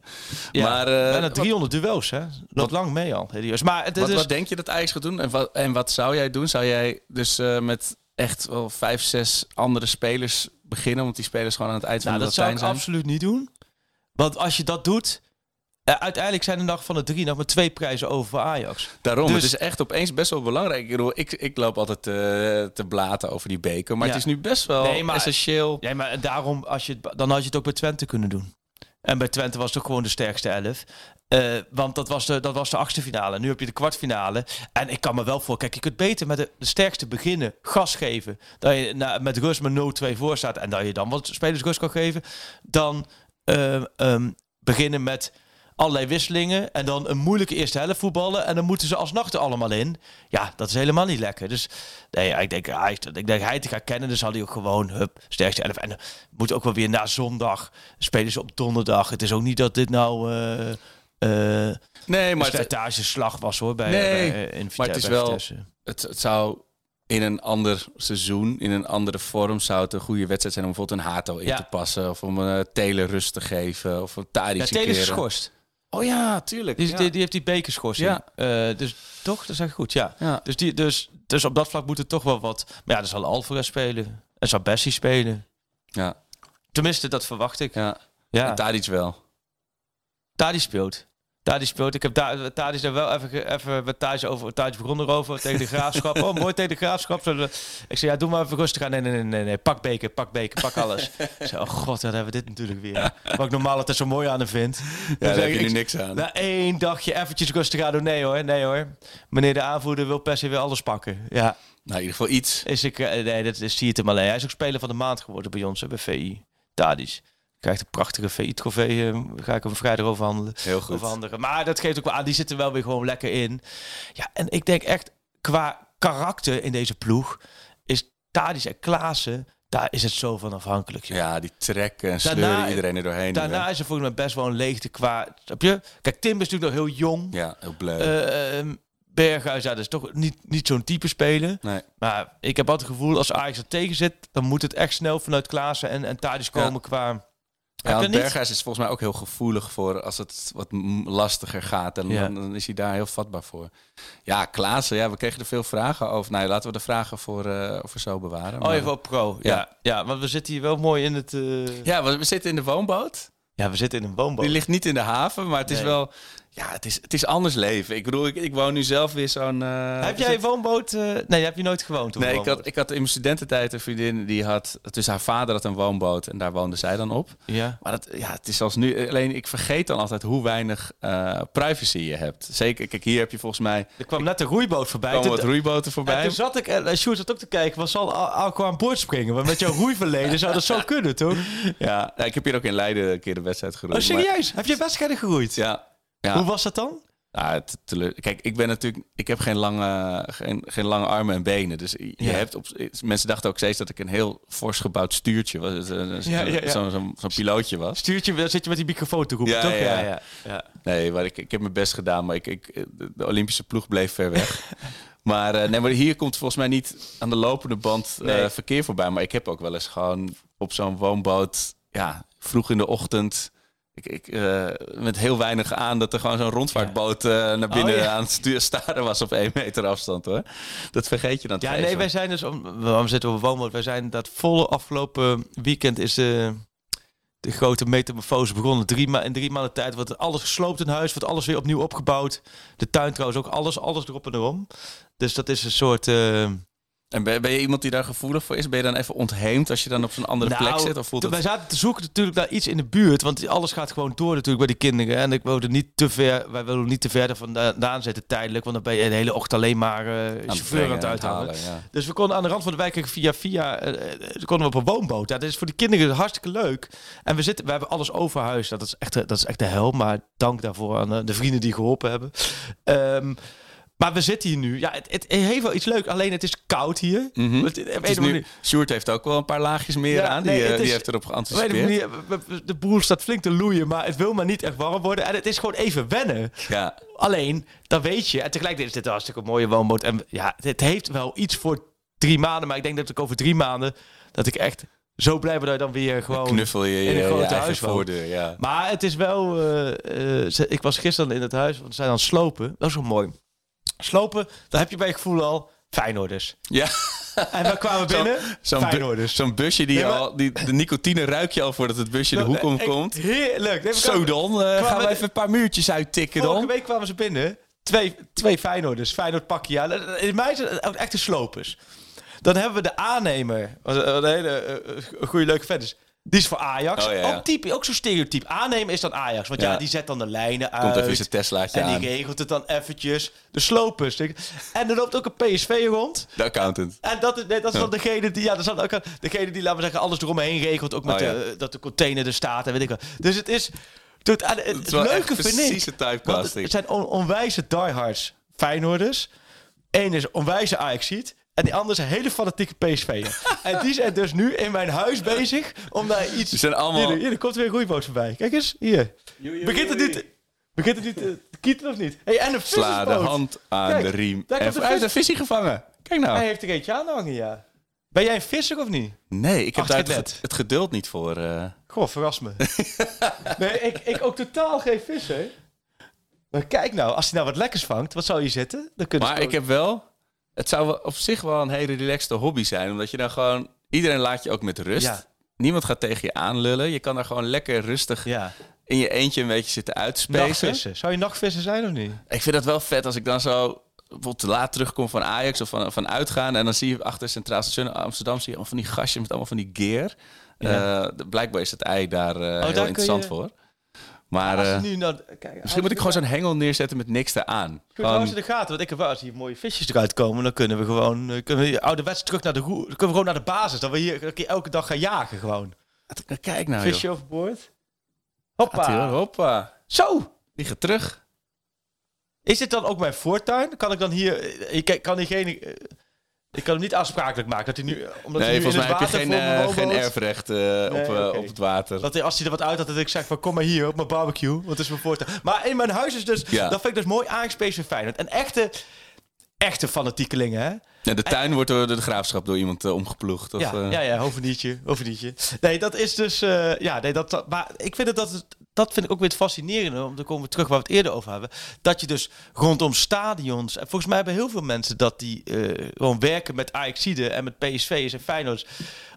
Ja, Maar, eh, bijna wat- 300 duels, hè? Loopt lang mee al. Maar het Wat, wat denk je dat Ajax gaat doen? En wat, en wat zou jij doen? Zou jij dus eh, met echt wel vijf, zes andere spelers beginnen? Want die spelers gewoon aan het eind van Nou, de dat zou ik zijn? absoluut niet doen. Want als je dat doet... eh, uiteindelijk zijn er nog van de drie nog maar twee prijzen over voor Ajax. Daarom, Dus- het is echt opeens best wel belangrijk. Ik, bedoel, ik, ik loop altijd eh, te blaten over die beker. Maar Ja. het is nu best wel Nee, maar- essentieel. Ja, maar daarom, als je dan had je het ook bij Twente kunnen doen. En bij Twente was het ook gewoon de sterkste elf. Eh, want dat was, de, dat was de achtste finale. Nu heb je de kwartfinale. En ik kan me wel voor... Kijk, je kunt beter met de, de sterkste beginnen. Gas geven. Dat je na, met rust met 0-2 voor staat. En dat je dan wat spelers rust kan geven. Dan eh, ehm, beginnen met allerlei wisselingen. En dan een moeilijke eerste helft voetballen. En dan moeten ze alsnog er allemaal in. Ja, dat is helemaal niet lekker. Dus nee, ik denk, hij, ik denk hij te gaan kennen. Dus had hij ook gewoon, hup, sterkste elf. En eh, moet ook wel weer na zondag. Spelen ze op donderdag. Het is ook niet dat dit nou... eh eh Nee, maar een het, slijtageslag was hoor. Bij, Nee, bij, in maar het is wel- het, het zou in een ander seizoen, in een andere vorm, zou het een goede wedstrijd zijn om bijvoorbeeld een Hato in Ja. te passen. Of om een uh, Taylor rust te geven. Of een Tadic Ja, is geschorst. Oh ja, tuurlijk. Die, ja. die, die heeft die bekerschorsing. Ja. Eh, dus toch, dat is echt goed, ja. Ja. Dus, die, dus, dus op dat vlak moet het toch wel wat... Maar ja, dan zal Alvarez spelen. En zal Bessie spelen. Ja. Tenminste, dat verwacht ik. ja. Ja, En Tadic wel. Tadi speelt. Tadi speelt. Ik heb daar Tadi is er wel even, even met Thijs over. Thijs begon erover tegen de graafschap. Oh, mooi tegen de graafschap. Ik zei, ja, doe maar even rustig aan. Nee, nee, nee, nee, nee. Pak beker, pak beker, pak alles. Ik zei, oh god, wat hebben we dit natuurlijk weer. Wat ik normaal altijd zo mooi aan hem vind. Ja, Dan daar zeg heb je ik, nu niks aan. Na één dagje eventjes rustig aan doen. Nee hoor, nee hoor. Meneer de aanvoerder wil per se weer alles pakken. Ja, Nou, in ieder geval iets. is ik, eh, nee, dat is, zie je het hem alleen. Hij is ook speler van de maand geworden bij ons, hè, bij VI. Tadis. Krijgt een prachtige VI-trofee. eh, ga ik hem vrijdag overhandelen. Heel goed. Overhandigen. Maar dat geeft ook wel aan. Die zitten wel weer gewoon lekker in. Ja, en ik denk echt qua karakter in deze ploeg is Tadis en Klaassen. Daar is het zo van afhankelijk. joh. Ja, die trekken en Daarna- sleuren iedereen er doorheen. Daarna is er volgens mij best wel een leegte qua. Snap je? Kijk, Tim is natuurlijk nog heel jong. Ja, heel. Eh, ehm, Berghuis, ja, dat is toch niet, niet zo'n type speler. nee. Maar ik heb altijd het gevoel, als Ajax er tegen zit, dan moet het echt snel vanuit Klaassen en, en Tadic komen qua... Ja, want? Berghuis is volgens mij ook heel gevoelig voor als het wat lastiger gaat. En Ja. dan, dan is hij daar heel vatbaar voor. Ja, Klaassen, ja, we kregen er veel vragen over. Nou, laten we de vragen voor, eh, voor zo bewaren. Oh, even op pro. Ja. Ja. ja, want we zitten hier wel mooi in het... eh, Ja, we zitten in de woonboot. Ja, we zitten in een woonboot. Die ligt niet in de haven, maar het is wel... Ja, het is, het is anders leven. Ik bedoel, ik, ik woon nu zelf weer zo'n... eh, heb jij een woonboot? eh, nee, heb je nooit gewoond? op Nee, ik had, ik had in mijn studententijd een vriendin die had... Dus haar vader had een woonboot en daar woonde zij dan op. Ja. Maar dat, ja, het is als nu... Alleen ik vergeet dan altijd hoe weinig eh, privacy je hebt. Zeker, kijk, hier heb je volgens mij... Er kwam net een roeiboot voorbij. komen Toen- wat roeiboten en voorbij. toen zat ik, en Sjoerd zat ook te kijken, zal Al- Alco aan boord springen? Want met jouw roeiverleden zou dat zo kunnen, toch? Ja, ja, ik heb hier ook in Leiden een keer de wedstrijd Oh, geroeid. maar- serieus? Heb je wedstrijden geroeid? ja. Ja. Hoe was dat dan? Ja, het teleur- Kijk, ik ben natuurlijk, ik heb geen lange, geen, geen lange armen en benen. Dus je Ja. hebt op, mensen dachten ook steeds dat ik een heel fors gebouwd stuurtje was, eh, eh, Ja, zo'n zo'n- zo'n pilootje was. Stuurtje, dan zit je met die microfoon te roepen, toch? ja. ja. ja. Nee, maar ik, ik heb mijn best gedaan, maar ik, ik, de Olympische ploeg bleef ver weg. maar, eh, nee, maar hier komt volgens mij niet aan de lopende band Nee. verkeer voorbij. Maar ik heb ook wel eens gewoon op zo'n woonboot, ja, vroeg in de ochtend. Ik, ik, eh, met heel weinig aan dat er gewoon zo'n rondvaartboot eh, naar binnen Oh, ja. aan het stu- staren was op één meter afstand hoor. Dat vergeet je dan Ja, nee, wij zijn dus, om- waarom zitten we op woonboot? Wij zijn dat volle afgelopen weekend is de, de grote metamorfose begonnen. Drie ma in drie maanden tijd wordt alles gesloopt in huis, wordt alles weer opnieuw opgebouwd. De tuin trouwens ook, alles, alles erop en erom. Dus dat is een soort... eh, En ben, ben je iemand die daar gevoelig voor is? Ben je dan even ontheemd als je dan op zo'n andere plek Nou, zit? Of voelt het... Wij zaten te zoeken natuurlijk naar iets in de buurt, want alles gaat gewoon door natuurlijk bij die kinderen. En ik wilde niet te ver, wij wilden niet te ver vandaan zitten tijdelijk, want dan ben je de hele ochtend alleen maar eh aan chauffeur aan het uithalen. ja. Dus we konden aan de rand van de wijk via via eh, konden we op een woonboot. Ja, dat is voor de kinderen hartstikke leuk. En we zitten, we hebben alles overhuis. Dat is echt, dat is echt de hel. Maar dank daarvoor aan de vrienden die geholpen hebben. Ehm, Maar we zitten hier nu. Ja, het, het heeft wel iets leuks. Alleen het is koud hier. Het, op een Het is nu, Sjoerd heeft ook wel een paar laagjes meer Ja, aan. Die, nee, eh, die heeft erop geanticipeerd. manier, de boel staat flink te loeien, maar het wil maar niet echt warm worden. En het is gewoon even wennen. Ja. Alleen, dan weet je. En tegelijkertijd is dit een hartstikke mooie woonboot. En ja, het heeft wel iets voor drie maanden. Maar ik denk dat ik over drie maanden, dat ik echt zo blij ben dat je dan weer gewoon... Knuffel je in een grote huis voordeur. Ja. Maar het is wel... eh, eh, ik was gisteren in het huis, want ze zijn aan het slopen. Dat is wel mooi. Slopen, daar heb je bij je gevoel al Feyenoorders. ja. En we kwamen binnen, Zo'n bu- Feyenoorders. zo'n busje die Nee, maar- al... Die, de nicotine ruik je al voordat het busje de hoek omkomt. Heerlijk. Nee, Zo dan, eh, gaan we even een paar muurtjes uittikken Vorige dan. week kwamen ze binnen. Twee, twee Feyenoorders. Feyenoord pakje. Ja, in mij zijn het echte slopers. Dan hebben we de aannemer. Wat een hele eh, goede leuke vent is. Die is voor Ajax. Oh, ja, ja. Ook, type, ook zo'n stereotype. Aannemer is dan Ajax. Want ja, Ja. die zet dan de lijnen uit. Komt even zijn Teslaatje en aan. die regelt het dan eventjes. De slopers. En er loopt ook een PSV rond. De accountant. En dat is, nee, dat is dan degene die, ja, dat is dan ook degene die, laten we zeggen, alles eromheen regelt. Ook met Oh, de, dat de container er staat en weet ik wat. Dus het is, het, het, het, leuke vind ik. het zijn on, onwijze diehards Feyenoorders. Eén is onwijze Ajaxiet. En die andere een hele fanatieke PSV'er. en die zijn dus nu in mijn huis bezig om daar iets... Die zijn allemaal- Hier, hier er komt weer een roeiboot voorbij. Kijk eens, hier. Begint het niet... Begint het niet te te kietelen of niet? Hey, en een Sla de hand aan Kijk, de riem. daar de heeft een visie gevangen. Kijk nou. Hij heeft er eentje aan hangen, ja. Ben jij een visser of niet? Nee, ik heb daar het geduld niet voor. eh. Goh, verras me. nee, ik, ik ook totaal geen visser. Maar kijk nou, als hij nou wat lekkers vangt, wat zou je zitten? Dan kunnen Maar ik heb wel... Het zou op zich wel een hele relaxte hobby zijn. Omdat je dan gewoon... Iedereen laat je ook met rust. Ja. Niemand gaat tegen je aanlullen. Je kan daar gewoon lekker rustig Ja, in je eentje een beetje zitten uitspelen. nachtvissen. Zou je nachtvissen zijn of niet? Ik vind dat wel vet als ik dan zo bijvoorbeeld te laat terugkom van Ajax of van, van uitgaan. En dan zie je achter Centraal Station Amsterdam zie je allemaal van die gastjes met allemaal van die gear. Ja. Eh, blijkbaar is het ei daar eh, heel kun je- interessant voor. Maar Als je eh, nu nou, kijk, misschien moet ik gewoon zo'n hengel neerzetten met niks eraan. Goed, hou ze in de gaten, want ik heb wel als hier mooie visjes eruit komen, dan kunnen we gewoon, eh, kunnen we ouderwets terug naar de kunnen we gewoon naar de basis, dat we hier elke dag gaan jagen gewoon. Kijk nou Visje joh. overboord. Hoppa. Hoppa. Zo. Die gaat terug. Is dit dan ook mijn voortuin? Kan ik dan hier, eh, kan diegene, ik kan hem niet aansprakelijk maken dat hij nu, omdat hij Nee, nu in volgens mij heb je geen, eh, geen erfrecht eh, op, eh, op het water. Dat hij, als hij er wat uit had, dat ik zeg van kom maar hier op mijn barbecue. Want het is mijn voortuin. Maar in mijn huis is dus, Ja. dat vind ik dus mooi PSV Feyenoord. En echte, echte fanatiekelingen hè. Ja, de tuin wordt door de graafschap door iemand eh, omgeploegd. Of, ja, eh, ja, ja, hovenietje, hovenietje. Nee, dat is dus, eh, ja, nee, dat, dat- maar ik vind het dat, het- dat vind ik ook weer het fascinerende, om te komen terug waar we het eerder over hebben, dat je dus rondom stadions, en volgens mij hebben heel veel mensen dat die eh, gewoon werken met Ajaxide en met PSV's en Feyenoords,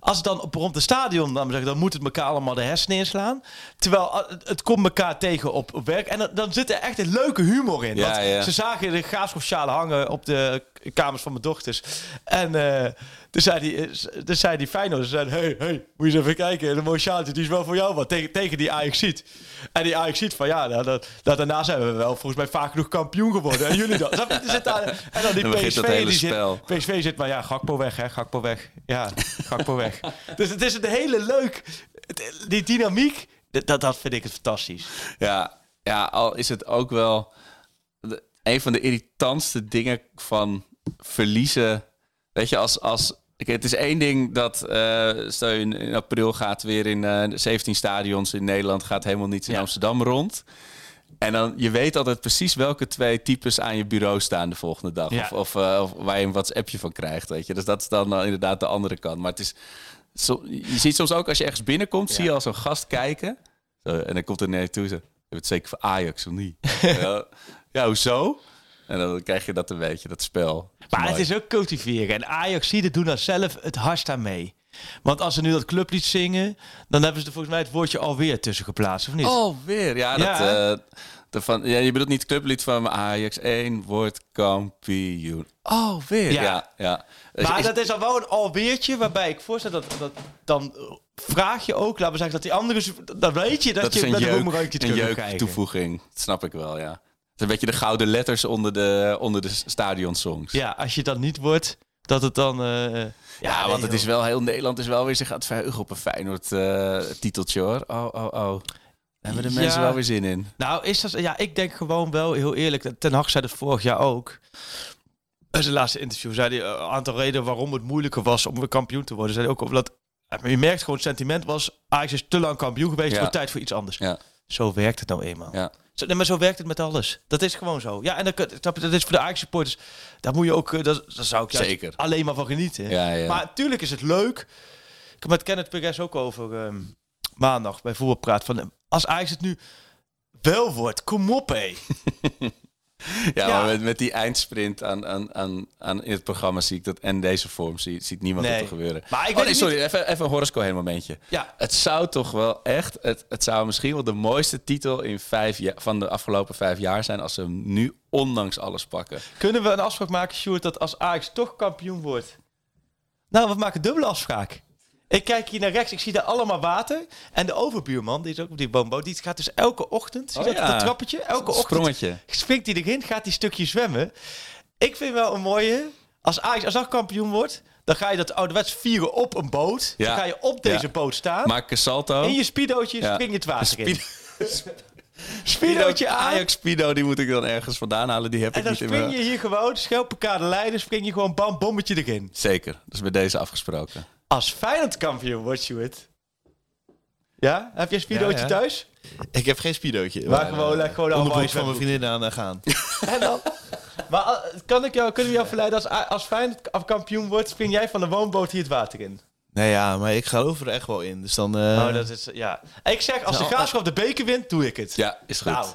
als het dan op rond de stadion, dan, zeggen, dan moet het elkaar allemaal de hersenen inslaan, terwijl eh, het, komt elkaar tegen op, op werk en dan, dan zit er echt een leuke humor in, Ja, want ja. ze zagen de graafschapsschalen hangen op de kamers van mijn dochters. En eh toen zei die, eh, toen zei die Feyenoord, ze hey, hey, moet je eens even kijken. En een mooi sjaaltje, die is wel voor jou wat, tegen, tegen die Ajax ziet. En die Ajax ziet van, ja, nou, dat, dat, daarna zijn we wel volgens mij vaak genoeg kampioen geworden. En jullie dan? Zit daar- en dan die Dan PSV, die zit, PSV zit, maar ja, Gakpo weg, hè, Gakpo weg. Ja, Gakpo weg. Dus het is een hele leuk, die dynamiek, dat, dat vind ik het fantastisch. Ja, ja, al is het ook wel de- een van de irritantste dingen van verliezen. Weet je, als. als Kijk, het is één ding dat, eh stel je in, in april gaat weer in eh 17 stadions in Nederland, gaat helemaal niets in Ja. Amsterdam rond. En dan, je weet altijd precies welke twee types aan je bureau staan de volgende dag. Ja. Of, of, eh, of waar je een WhatsAppje van krijgt, weet je. Dus dat is dan inderdaad de andere kant. Maar het is, zo, je ziet soms ook als je ergens binnenkomt, zie je al zo'n gast kijken. Zo, en dan komt er naar je toe, zo, je hebt het zeker voor Ajax of niet? ja, hoezo? En dan krijg je dat een beetje, dat spel. Maar Mooi. het is ook cultiveren. En Ajax doen daar zelf het hardst aan mee. Want als ze nu dat clublied zingen, dan hebben ze er volgens mij het woordje alweer tussen geplaatst, of niet? Oh, weer. Ja, dat, Ja. eh, de van, ja, je bedoelt niet het clublied van Ajax 1 wordt kampioen. Oh, weer. Ja. Ja, ja. Maar is- dat is al wel een alweertje waarbij ik voorstel dat, dat dan vraag je ook, laten we zeggen dat die andere, dan weet je dat, je met een jeuk, een jeuk krijgen. toevoeging. Dat snap ik wel, ja. Het is een beetje de gouden letters onder de, onder de stadionsongs. Ja, als je dat niet wordt, dat het dan... eh, ja, Ja, nee, want het joh. is wel heel Nederland is wel weer zich aan het verheugen op een Feyenoord eh titeltje hoor. Oh, oh, oh. hebben de mensen Ja. wel weer zin in. Nou, is dat... Ja, ik denk gewoon wel, heel eerlijk... Ten Hag zei dat vorig jaar ook. In zijn laatste interview zei hij eh, een aantal redenen waarom het moeilijker was om weer kampioen te worden. Zei hij ook over dat... Maar je merkt gewoon, het sentiment was... Ajax is te lang kampioen geweest, Ja. het wordt tijd voor iets anders. Ja. Zo werkt het nou eenmaal. Ja. Zo, nee, maar zo werkt het met alles. Dat is gewoon zo. Ja, en dat, dat is voor de Ajax supporters. Daar moet je ook, eh, dat, daar zou ik Zeker. alleen maar van genieten. Ja, ja. Maar natuurlijk is het leuk. Ik heb met Kenneth Perez ook over ehm, maandag bij voetbalpraat van als Ajax het nu wel wordt, kom op hé. Ja, Ja. maar met, met die eindsprint aan, aan, aan, aan in het programma zie ik dat. En deze vorm zie, ziet niemand Nee. dat er gebeuren. Maar ik oh, niet- sorry, even, even een Horace Cohen momentje. Ja. Het zou toch wel echt, het, het zou misschien wel de mooiste titel in vijf jaar, van de afgelopen vijf jaar zijn als ze hem nu ondanks alles pakken. Kunnen we een afspraak maken, Sjoerd, dat als Ajax toch kampioen wordt? Nou, we maken dubbele afspraak. Ik kijk hier naar rechts, ik zie daar allemaal water. En de overbuurman, die is ook op die boomboot, die gaat dus elke ochtend, zie je Oh dat, ja. dat trappetje? Elke ochtend Sprongetje. springt hij erin, gaat hij stukje zwemmen. Ik vind wel een mooie, als Ajax als dat kampioen wordt, dan ga je dat ouderwets vieren op een boot. Ja. Dan ga je op deze Ja. boot staan. Maak een salto. in je speedootje spring je het water in. Speedootje aan. Ajax Speedo, die moet ik dan ergens vandaan halen. Die heb En ik dan niet in spring mijn... je hier gewoon, schelpelkade lijden, spring je gewoon bam, bommetje erin. Zeker, dat is bij deze afgesproken. Als Feyenoord kampioen wordt, Sjoerd. Ja? Heb je een speedootje Ja, ja. thuis? Ik heb geen speedootje. Maar gewoon, uh, gewoon Onderbroek allemaal van mijn vriendin aan eh, gaan. En dan? Maar uh, kan ik jou, kunnen we jou verleiden als, als Feyenoord kampioen wordt, spring jij van de woonboot hier het water in? Nee, ja, maar ik geloof er echt wel in. Dus dan... eh, oh, dat is, ja. Ik zeg, als de Nou, graafschap de beker wint, doe ik het. Ja, is goed. Nou,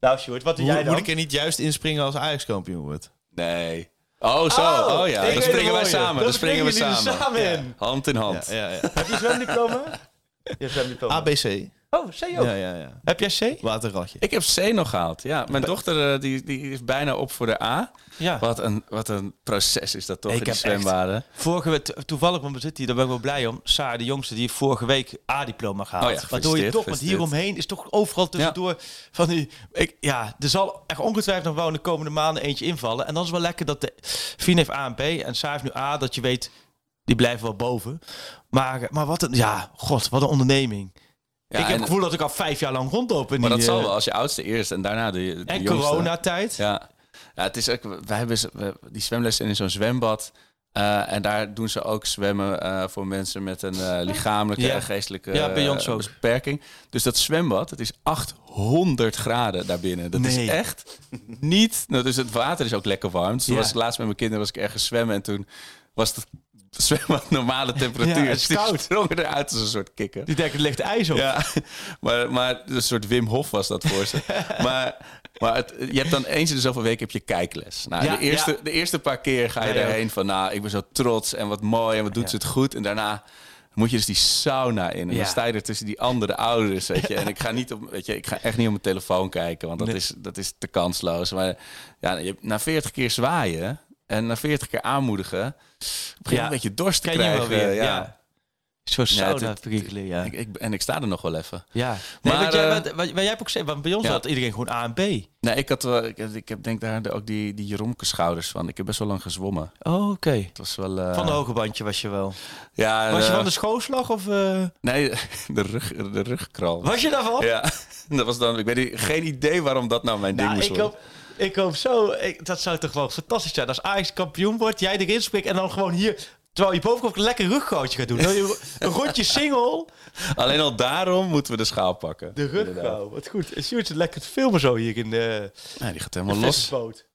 nou Sjoerd, wat doe hoe- jij dan? moet ik er niet juist inspringen als Ajax kampioen wordt? Nee. Oh, zo. Oh, ja. ik Dan springen wij samen. Dan springen we samen. Ja. Hand in hand. Ja, ja, ja. Heb je zwemdiploma? Je hebt zwemdiploma. ABC. Oh, C ook. Ja, ja, ja. Heb jij C? Waterratje. Ik heb C nog gehaald. Ja, mijn dochter eh, die, die is bijna op voor de A. Ja. Wat een, wat een proces is dat toch Ik in heb echt- zwembaden. Vorige week, to- toevallig, want we zitten hier, daar ben ik wel blij om. Saar, de jongste, die heeft vorige week A-diploma gehaald. Oh ja, Waardoor je toch, want hieromheen is toch overal tussendoor van die... Ik, ja, er zal echt ongetwijfeld nog wel in de komende maanden eentje invallen. En dan is wel lekker dat de Fien heeft A en B en Saar heeft nu A, dat je weet, die blijven wel boven. Maar, maar wat een, ja, god, wat een onderneming. Ja, ik heb het gevoel dat ik al vijf jaar lang rondloop. in Maar die, dat zal eh, wel als je oudste eerst en daarna de, de En jongste. coronatijd. Ja. ja, het is ook, wij hebben die zwemlessen in zo'n zwembad. eh, en daar doen ze ook zwemmen eh, voor mensen met een lichamelijke Ja. en geestelijke Ja, bij ons ook. beperking. Dus dat zwembad, het is 800 graden daarbinnen. Dat Nee. is echt niet... Nou, dus het water is ook lekker warm. Dus Ja. was laatst met mijn kinderen was ik ergens zwemmen en toen was het zwembad normale temperatuur. Ja, het is die koud. sprongen eruit als een soort kikker. Die denken, er ligt ijs op. Ja, maar, maar een soort Wim Hof was dat voor ze. maar maar het, je hebt dan eens in de zoveel weken heb je kijkles. Nou, Ja, de, eerste, ja. de eerste paar keer ga je erheen van... nou, ik ben zo trots en wat mooi en wat doet ze het goed. En daarna moet je dus die sauna in. En dan sta je er tussen die andere ouders, weet je. En ik ga, niet op, weet je, ik ga echt niet op mijn telefoon kijken, want dat, Nee. is, dat is te kansloos. Maar ja, je, na 40 keer zwaaien en na 40 keer aanmoedigen... begin je Ja. een beetje dorst te Ken je krijgen. wel weer, ja. ja. Zo Ja, sauna het- prikkelen, ja. Ik, ik, en ik sta er nog wel even. Ja, nee, Maar, jij, eh, wat, wat, wat jij hebt ook gezegd, want bij ons had iedereen gewoon A en B. Nee, ik had wel, ik, ik heb denk daar ook die, die Jeromke schouders van. Ik heb best wel lang gezwommen. Oh, oké. Het was wel. eh, Van de hoge bandje was je wel. Ja, Was je eh, van de schoolslag of... eh, Nee, de, rug, de rugkral. was je daarvan? Ja, dat was dan. Ik weet geen idee waarom dat nou mijn ding Nou, moest ik worden. Ik hoop zo... Ik, dat zou toch wel fantastisch zijn. Als Ajax kampioen wordt, jij erin springt en dan gewoon hier... Terwijl je bovenkant een lekker ruggootje gaat doen. Een rondje single, Alleen al daarom moeten we de schaal pakken. de ruggouw. Wat goed. Sjoerd lekker te filmen zo hier in de, Nee, die gaat de helemaal los.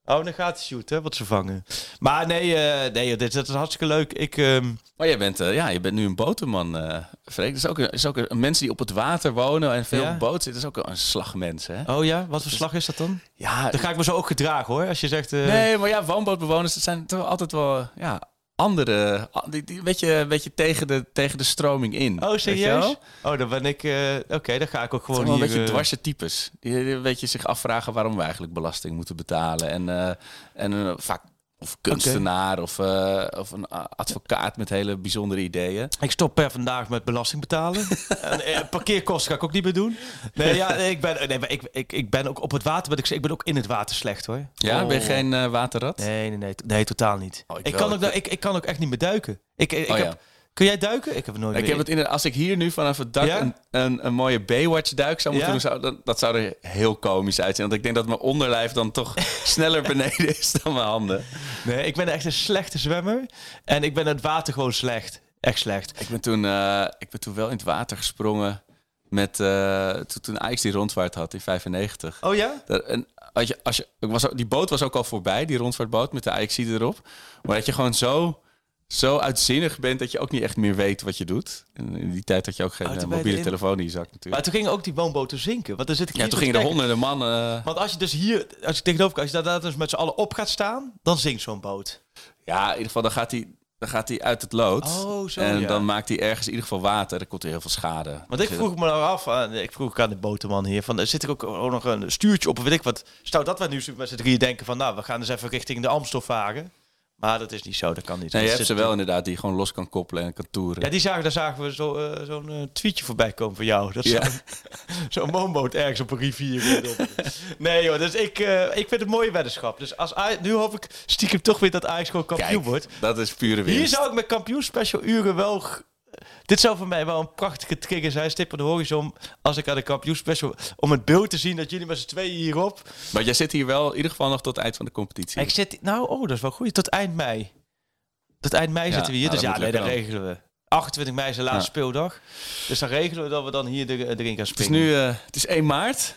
Oh, dan gaat hij Sjoerd, hè, wat ze vangen. Maar nee, eh, nee dit, dat is hartstikke leuk. Ik... ehm, Maar jij bent, eh, ja, je bent nu een boterman, eh Freek. Dat is ook, een, is ook een, mensen die op het water wonen en veel Ja. op boot zitten. Dat is ook een slagmens, hè? Oh ja, wat voor slag is dat dan? Ja, Dan ga ik me zo ook gedragen hoor. Als je zegt. Nee, maar ja, woonbootbewoners, dat zijn toch altijd wel ja, andere. Die, die, een, beetje, een beetje tegen de, tegen de stroming in. Oh, weet je serieus? Oh, dan ben ik. eh, Oké, dan ga ik ook gewoon hier. een beetje eh, dwarse types. Die, die een beetje zich afvragen waarom we eigenlijk belasting moeten betalen. En, eh, en vaak. Of kunstenaar of, eh, of een advocaat met hele bijzondere ideeën. Ik stop per vandaag met belasting betalen. en, eh, parkeerkosten ga ik ook niet meer doen. Nee, ja, nee, ik ben, nee, maar ik, ik, ik ben ook op het water. Ik, ik ben ook in het water slecht hoor. Ja, ben je Oh. geen eh, waterrat? Nee, nee, nee, nee, totaal niet. Oh, ik kan ook, ik, ik kan ook echt niet meer duiken. Ik, ik, Oh, heb, ja. Kun jij duiken? Ik heb het nooit Ik heb het in, als ik hier nu vanaf het dak Ja? een, een, een mooie Baywatch duik zou moeten Ja? doen, zou, dat, dat zou er heel komisch uitzien. Want ik denk dat mijn onderlijf dan toch sneller beneden is dan mijn handen. Nee, ik ben echt een slechte zwemmer. En ik ben het water gewoon slecht. Echt slecht. Ik ben toen, eh, ik ben toen wel in het water gesprongen met eh, toen, toen Ajax die rondvaart had in 95. Oh ja? En als je, als je, was, die boot was ook al voorbij, die rondvaartboot met de ajax erop. Maar dat je gewoon zo, zo uitzinnig bent dat je ook niet echt meer weet wat je doet. En in die tijd had je ook geen Oh, eh, mobiele telefoon in je zak Maar natuurlijk. toen gingen ook die woonboten zinken. Want dan zit ik Ja, toen gingen er honderden mannen... eh, Want als je dus hier, als je tegenover als je daar- daar dus met z'n allen op gaat staan, dan zinkt zo'n boot. ja, in ieder geval, dan gaat hij dan gaat hij uit het lood. Oh, zo, en ja. dan maakt hij ergens in ieder geval water. Dan komt er heel veel schade. Want ik vroeg me nou af, aan- ik vroeg aan de boterman hier, van, er zit er ook, ook nog een stuurtje op, of weet ik wat. Stout dat wij nu met z'n drieën denken van, nou, we gaan eens even richting de Amstel varen. Maar dat is niet zo, dat kan niet. Nee, je hebt ze wel inderdaad die gewoon los kan koppelen en kan toeren. Ja, die zagen, daar zagen we zo, eh, zo'n eh, tweetje voorbij komen van jou. Dat Ja. zo'n woonboot ergens op een rivier. nee joh, dus ik, eh, ik vind het een mooie weddenschap. Dus als Ajax- nu hoop ik stiekem toch weer dat Ajax gewoon kampioen Kijk, wordt. dat is pure winst. Hier zou ik met kampioen special uren wel... Dit zou voor mij wel een prachtige trigger zijn. Stip aan de horizon. Als ik aan de kampioen special... Om het beeld te zien dat jullie met z'n tweeën hierop... Maar jij zit hier wel in ieder geval nog tot het eind van de competitie. Ik zit... Nou, oh, dat is wel goed. Tot eind mei. Tot eind mei Ja, zitten we hier. nou, dus ja, nee, dat regelen we. 28 mei is de laatste Ja. speeldag. Dus dan regelen we dat we dan hier er- erin gaan Het is nu eh, het is 1 maart.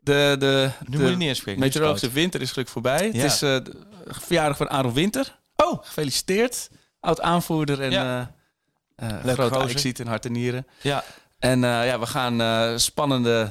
De, de, Nu de moet je niet het meteorologische winter is gelukkig voorbij. Ja. Het is eh, de verjaardag van Aaron Winter. Oh, Gefeliciteerd. Oud aanvoerder en Ja. eh eh, Leuke groot gozer. Ajaxiet in hart en nieren. ja. En eh, ja, we gaan eh, spannende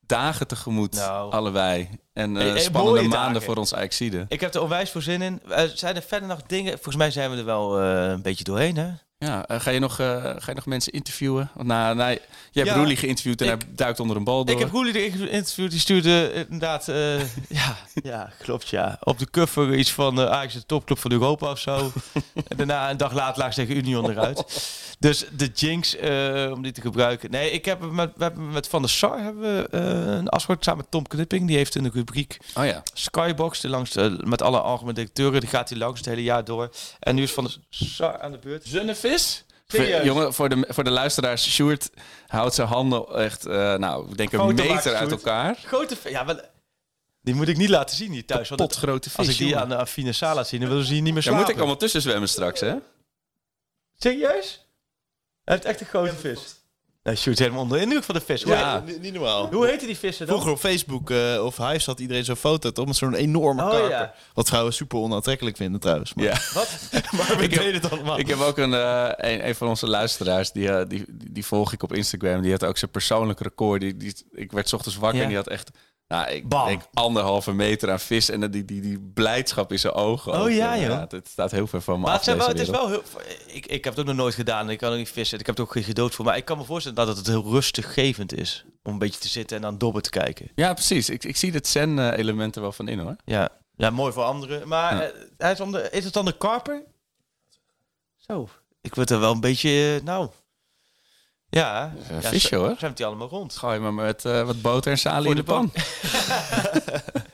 dagen tegemoet, Nou. allebei. En Hey, spannende maanden dagen. voor ons Ajaxide. Ik heb er onwijs voor zin in. Zijn er verder nog dingen? Volgens mij zijn we er wel een beetje doorheen, hè? Ja, eh, ga, je nog, eh, ga je nog mensen interviewen? Want na, na, jij hebt Ja, Roelie geïnterviewd en ik- hij duikt onder een bal door. Ik heb Roelie de interview, die stuurde inderdaad, eh, ja, ja, klopt ja. Op de cover iets van uh, Ajax de topclub van Europa of zo. en daarna een dag later laag ze tegen Union eruit. Dus de jinx, eh, om die te gebruiken. Nee, ik heb met, we hebben met Van der Sar hebben we een afspraak samen met Tom Knipping. Die heeft een rubriek Oh ja. Skybox, die langs, met alle algemene directeuren. Die gaat hij langs het hele jaar door. En nu is Van der Sar aan de beurt. Serieus? Voor, jongen, voor de, voor de luisteraars, Sjoerd houdt zijn handen echt, eh, nou, ik denk een Foto meter maken, uit elkaar. Grote, ja, wel, die moet ik niet laten zien hier thuis. Want het- Potgrote vis, als ik die jongen. aan de Affine Sala laat zien, dan willen ze hier niet meer Daar slapen. moet ik allemaal tussen zwemmen straks, hè? Serieus? Hij heeft echt een grote vis. Nee, shoot helemaal onder de indruk van de vis. Hoe, Ja. heet, Niet, niet normaal. hoe heette die vissen dan? Vroeger op Facebook eh, of Hives had iedereen zo'n foto toch met zo'n enorme Oh, karper. ja. Wat vrouwen super onaantrekkelijk vinden trouwens. Maar, Ja. Wat? maar we Ik deden het allemaal. Ik heb ook een, eh, een, een van onze luisteraars, die, eh, die, die, die volg ik op Instagram. Die had ook zijn persoonlijk record. Die, die, ik werd 's ochtends wakker Ja. en die had echt, nou, ik Bam. denk anderhalve meter aan vis. En die, die, die blijdschap in zijn ogen. Oh ook. ja, joh. het staat heel ver van me maar af, het, wel, het is wel heel... Ik, ik heb het ook nog nooit gedaan. Ik kan ook niet vissen. Ik heb er ook geen gedood voor. Maar ik kan me voorstellen dat het heel rustgevend is. Om een beetje te zitten en aan dobber te kijken. Ja, precies. Ik, ik zie het zen-element er wel van in, hoor. Ja, ja mooi voor anderen. Maar Ja. eh, hij is, dan de, is het dan de karper? Zo. Ik word er wel een beetje... eh, nou... Ja. Ja, visje, hoor. Zwemt hij allemaal rond. Gooi maar met eh, wat boter en salie in de pan.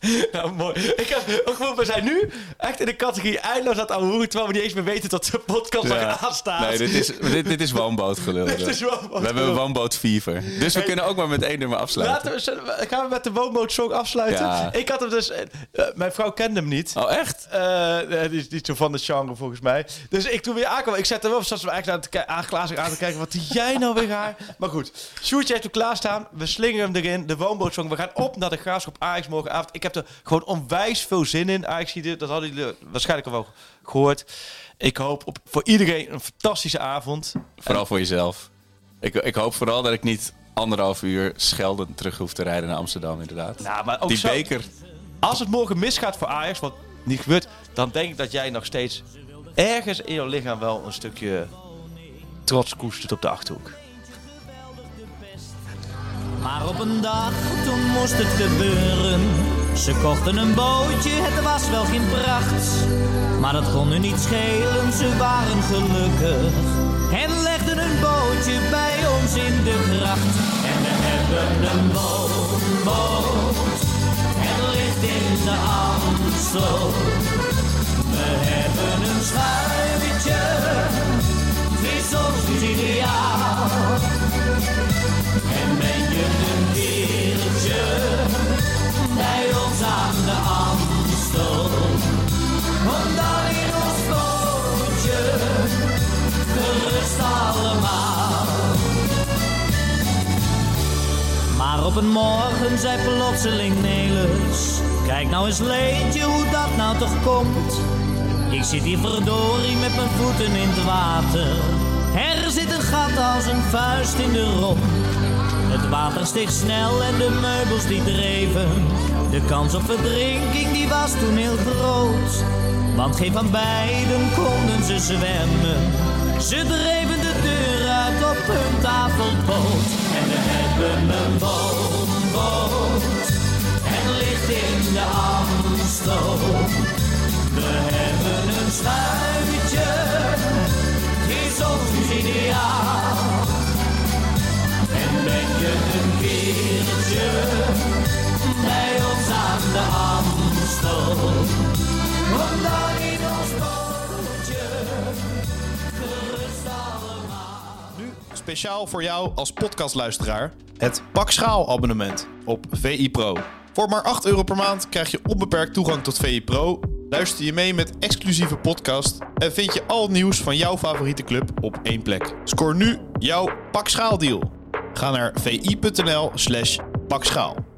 Nou, mooi. Ik heb ook gewoon, we zijn nu echt in de categorie eindeloos aan het ouwehoeren, terwijl we niet eens meer weten dat de podcast Ja. nog aanstaat. Nee, dit is, dit, dit is woonbootgelul. Dit is woonbootgelul. We hebben een woonbootfever. Dus we kunnen ook maar met één nummer afsluiten. Laten we, gaan we met de woonbootsong afsluiten? Ja. Ik had hem dus... eh, eh, mijn vrouw kende hem niet. Oh, echt? Eh, die is niet zo van de genre volgens mij. Dus ik toen weer aankwam. Ik zette hem op, zoals we eigenlijk aan aanglazen aan te kijken. Wat doe jij nou weer haar? Maar goed, Sjoerdje heeft hem klaarstaan. We slingeren hem erin. De woonbootsong. We gaan op naar de graafschap Ajax morgenavond. Ik heb er gewoon onwijs veel zin in. Ajax, dat hadden jullie waarschijnlijk al wel gehoord. Ik hoop op, voor iedereen een fantastische avond. Vooral voor jezelf. Ik, ik hoop vooral dat ik niet anderhalf uur scheldend terug hoef te rijden naar Amsterdam, inderdaad. Nou, maar ook Die zo- beker. Als het morgen misgaat voor Ajax, wat niet gebeurt, dan denk ik dat jij nog steeds ergens in jouw lichaam wel een stukje trots koestert op de achterhoek. Maar op een dag, toen moest het gebeuren. Ze kochten een bootje, het was wel geen pracht. Maar dat kon hun niet schelen, ze waren gelukkig. En legden een bootje bij ons in de gracht. En we hebben een boot, boot. Het ligt in de Amstel. We hebben een schuivetje, Het is ons ideaal. En ben je een bij ons aan de Amstel. Om dan in ons bootje gerust allemaal. Maar op een morgen zei plotseling Nelis, kijk nou eens leentje hoe dat nou toch komt. Ik zit hier verdorie met mijn voeten in het water. Er zit een gat als een vuist in de romp. Het water steeg snel en de meubels die dreven. De kans op verdrinking die was toen heel groot. Want geen van beiden konden ze zwemmen. Ze dreven de deur uit op hun tafelpoot En we hebben een woonboot. En ligt in de Amstel. We hebben een schuitje. Is ons ideaal. En ben je een keertje Bij ons aan de Amstel Kom dan in ons bootje Gerust allemaal Nu speciaal voor jou als podcastluisteraar het Pak Schaal abonnement op VI Pro. Voor maar 8 euro per maand krijg je onbeperkt toegang tot VI Pro. Luister je mee met exclusieve podcast en vind je al het nieuws van jouw favoriete club op één plek. Scoor nu jouw Pak Schaal deal. Ga naar vi.nl slash pakschaal.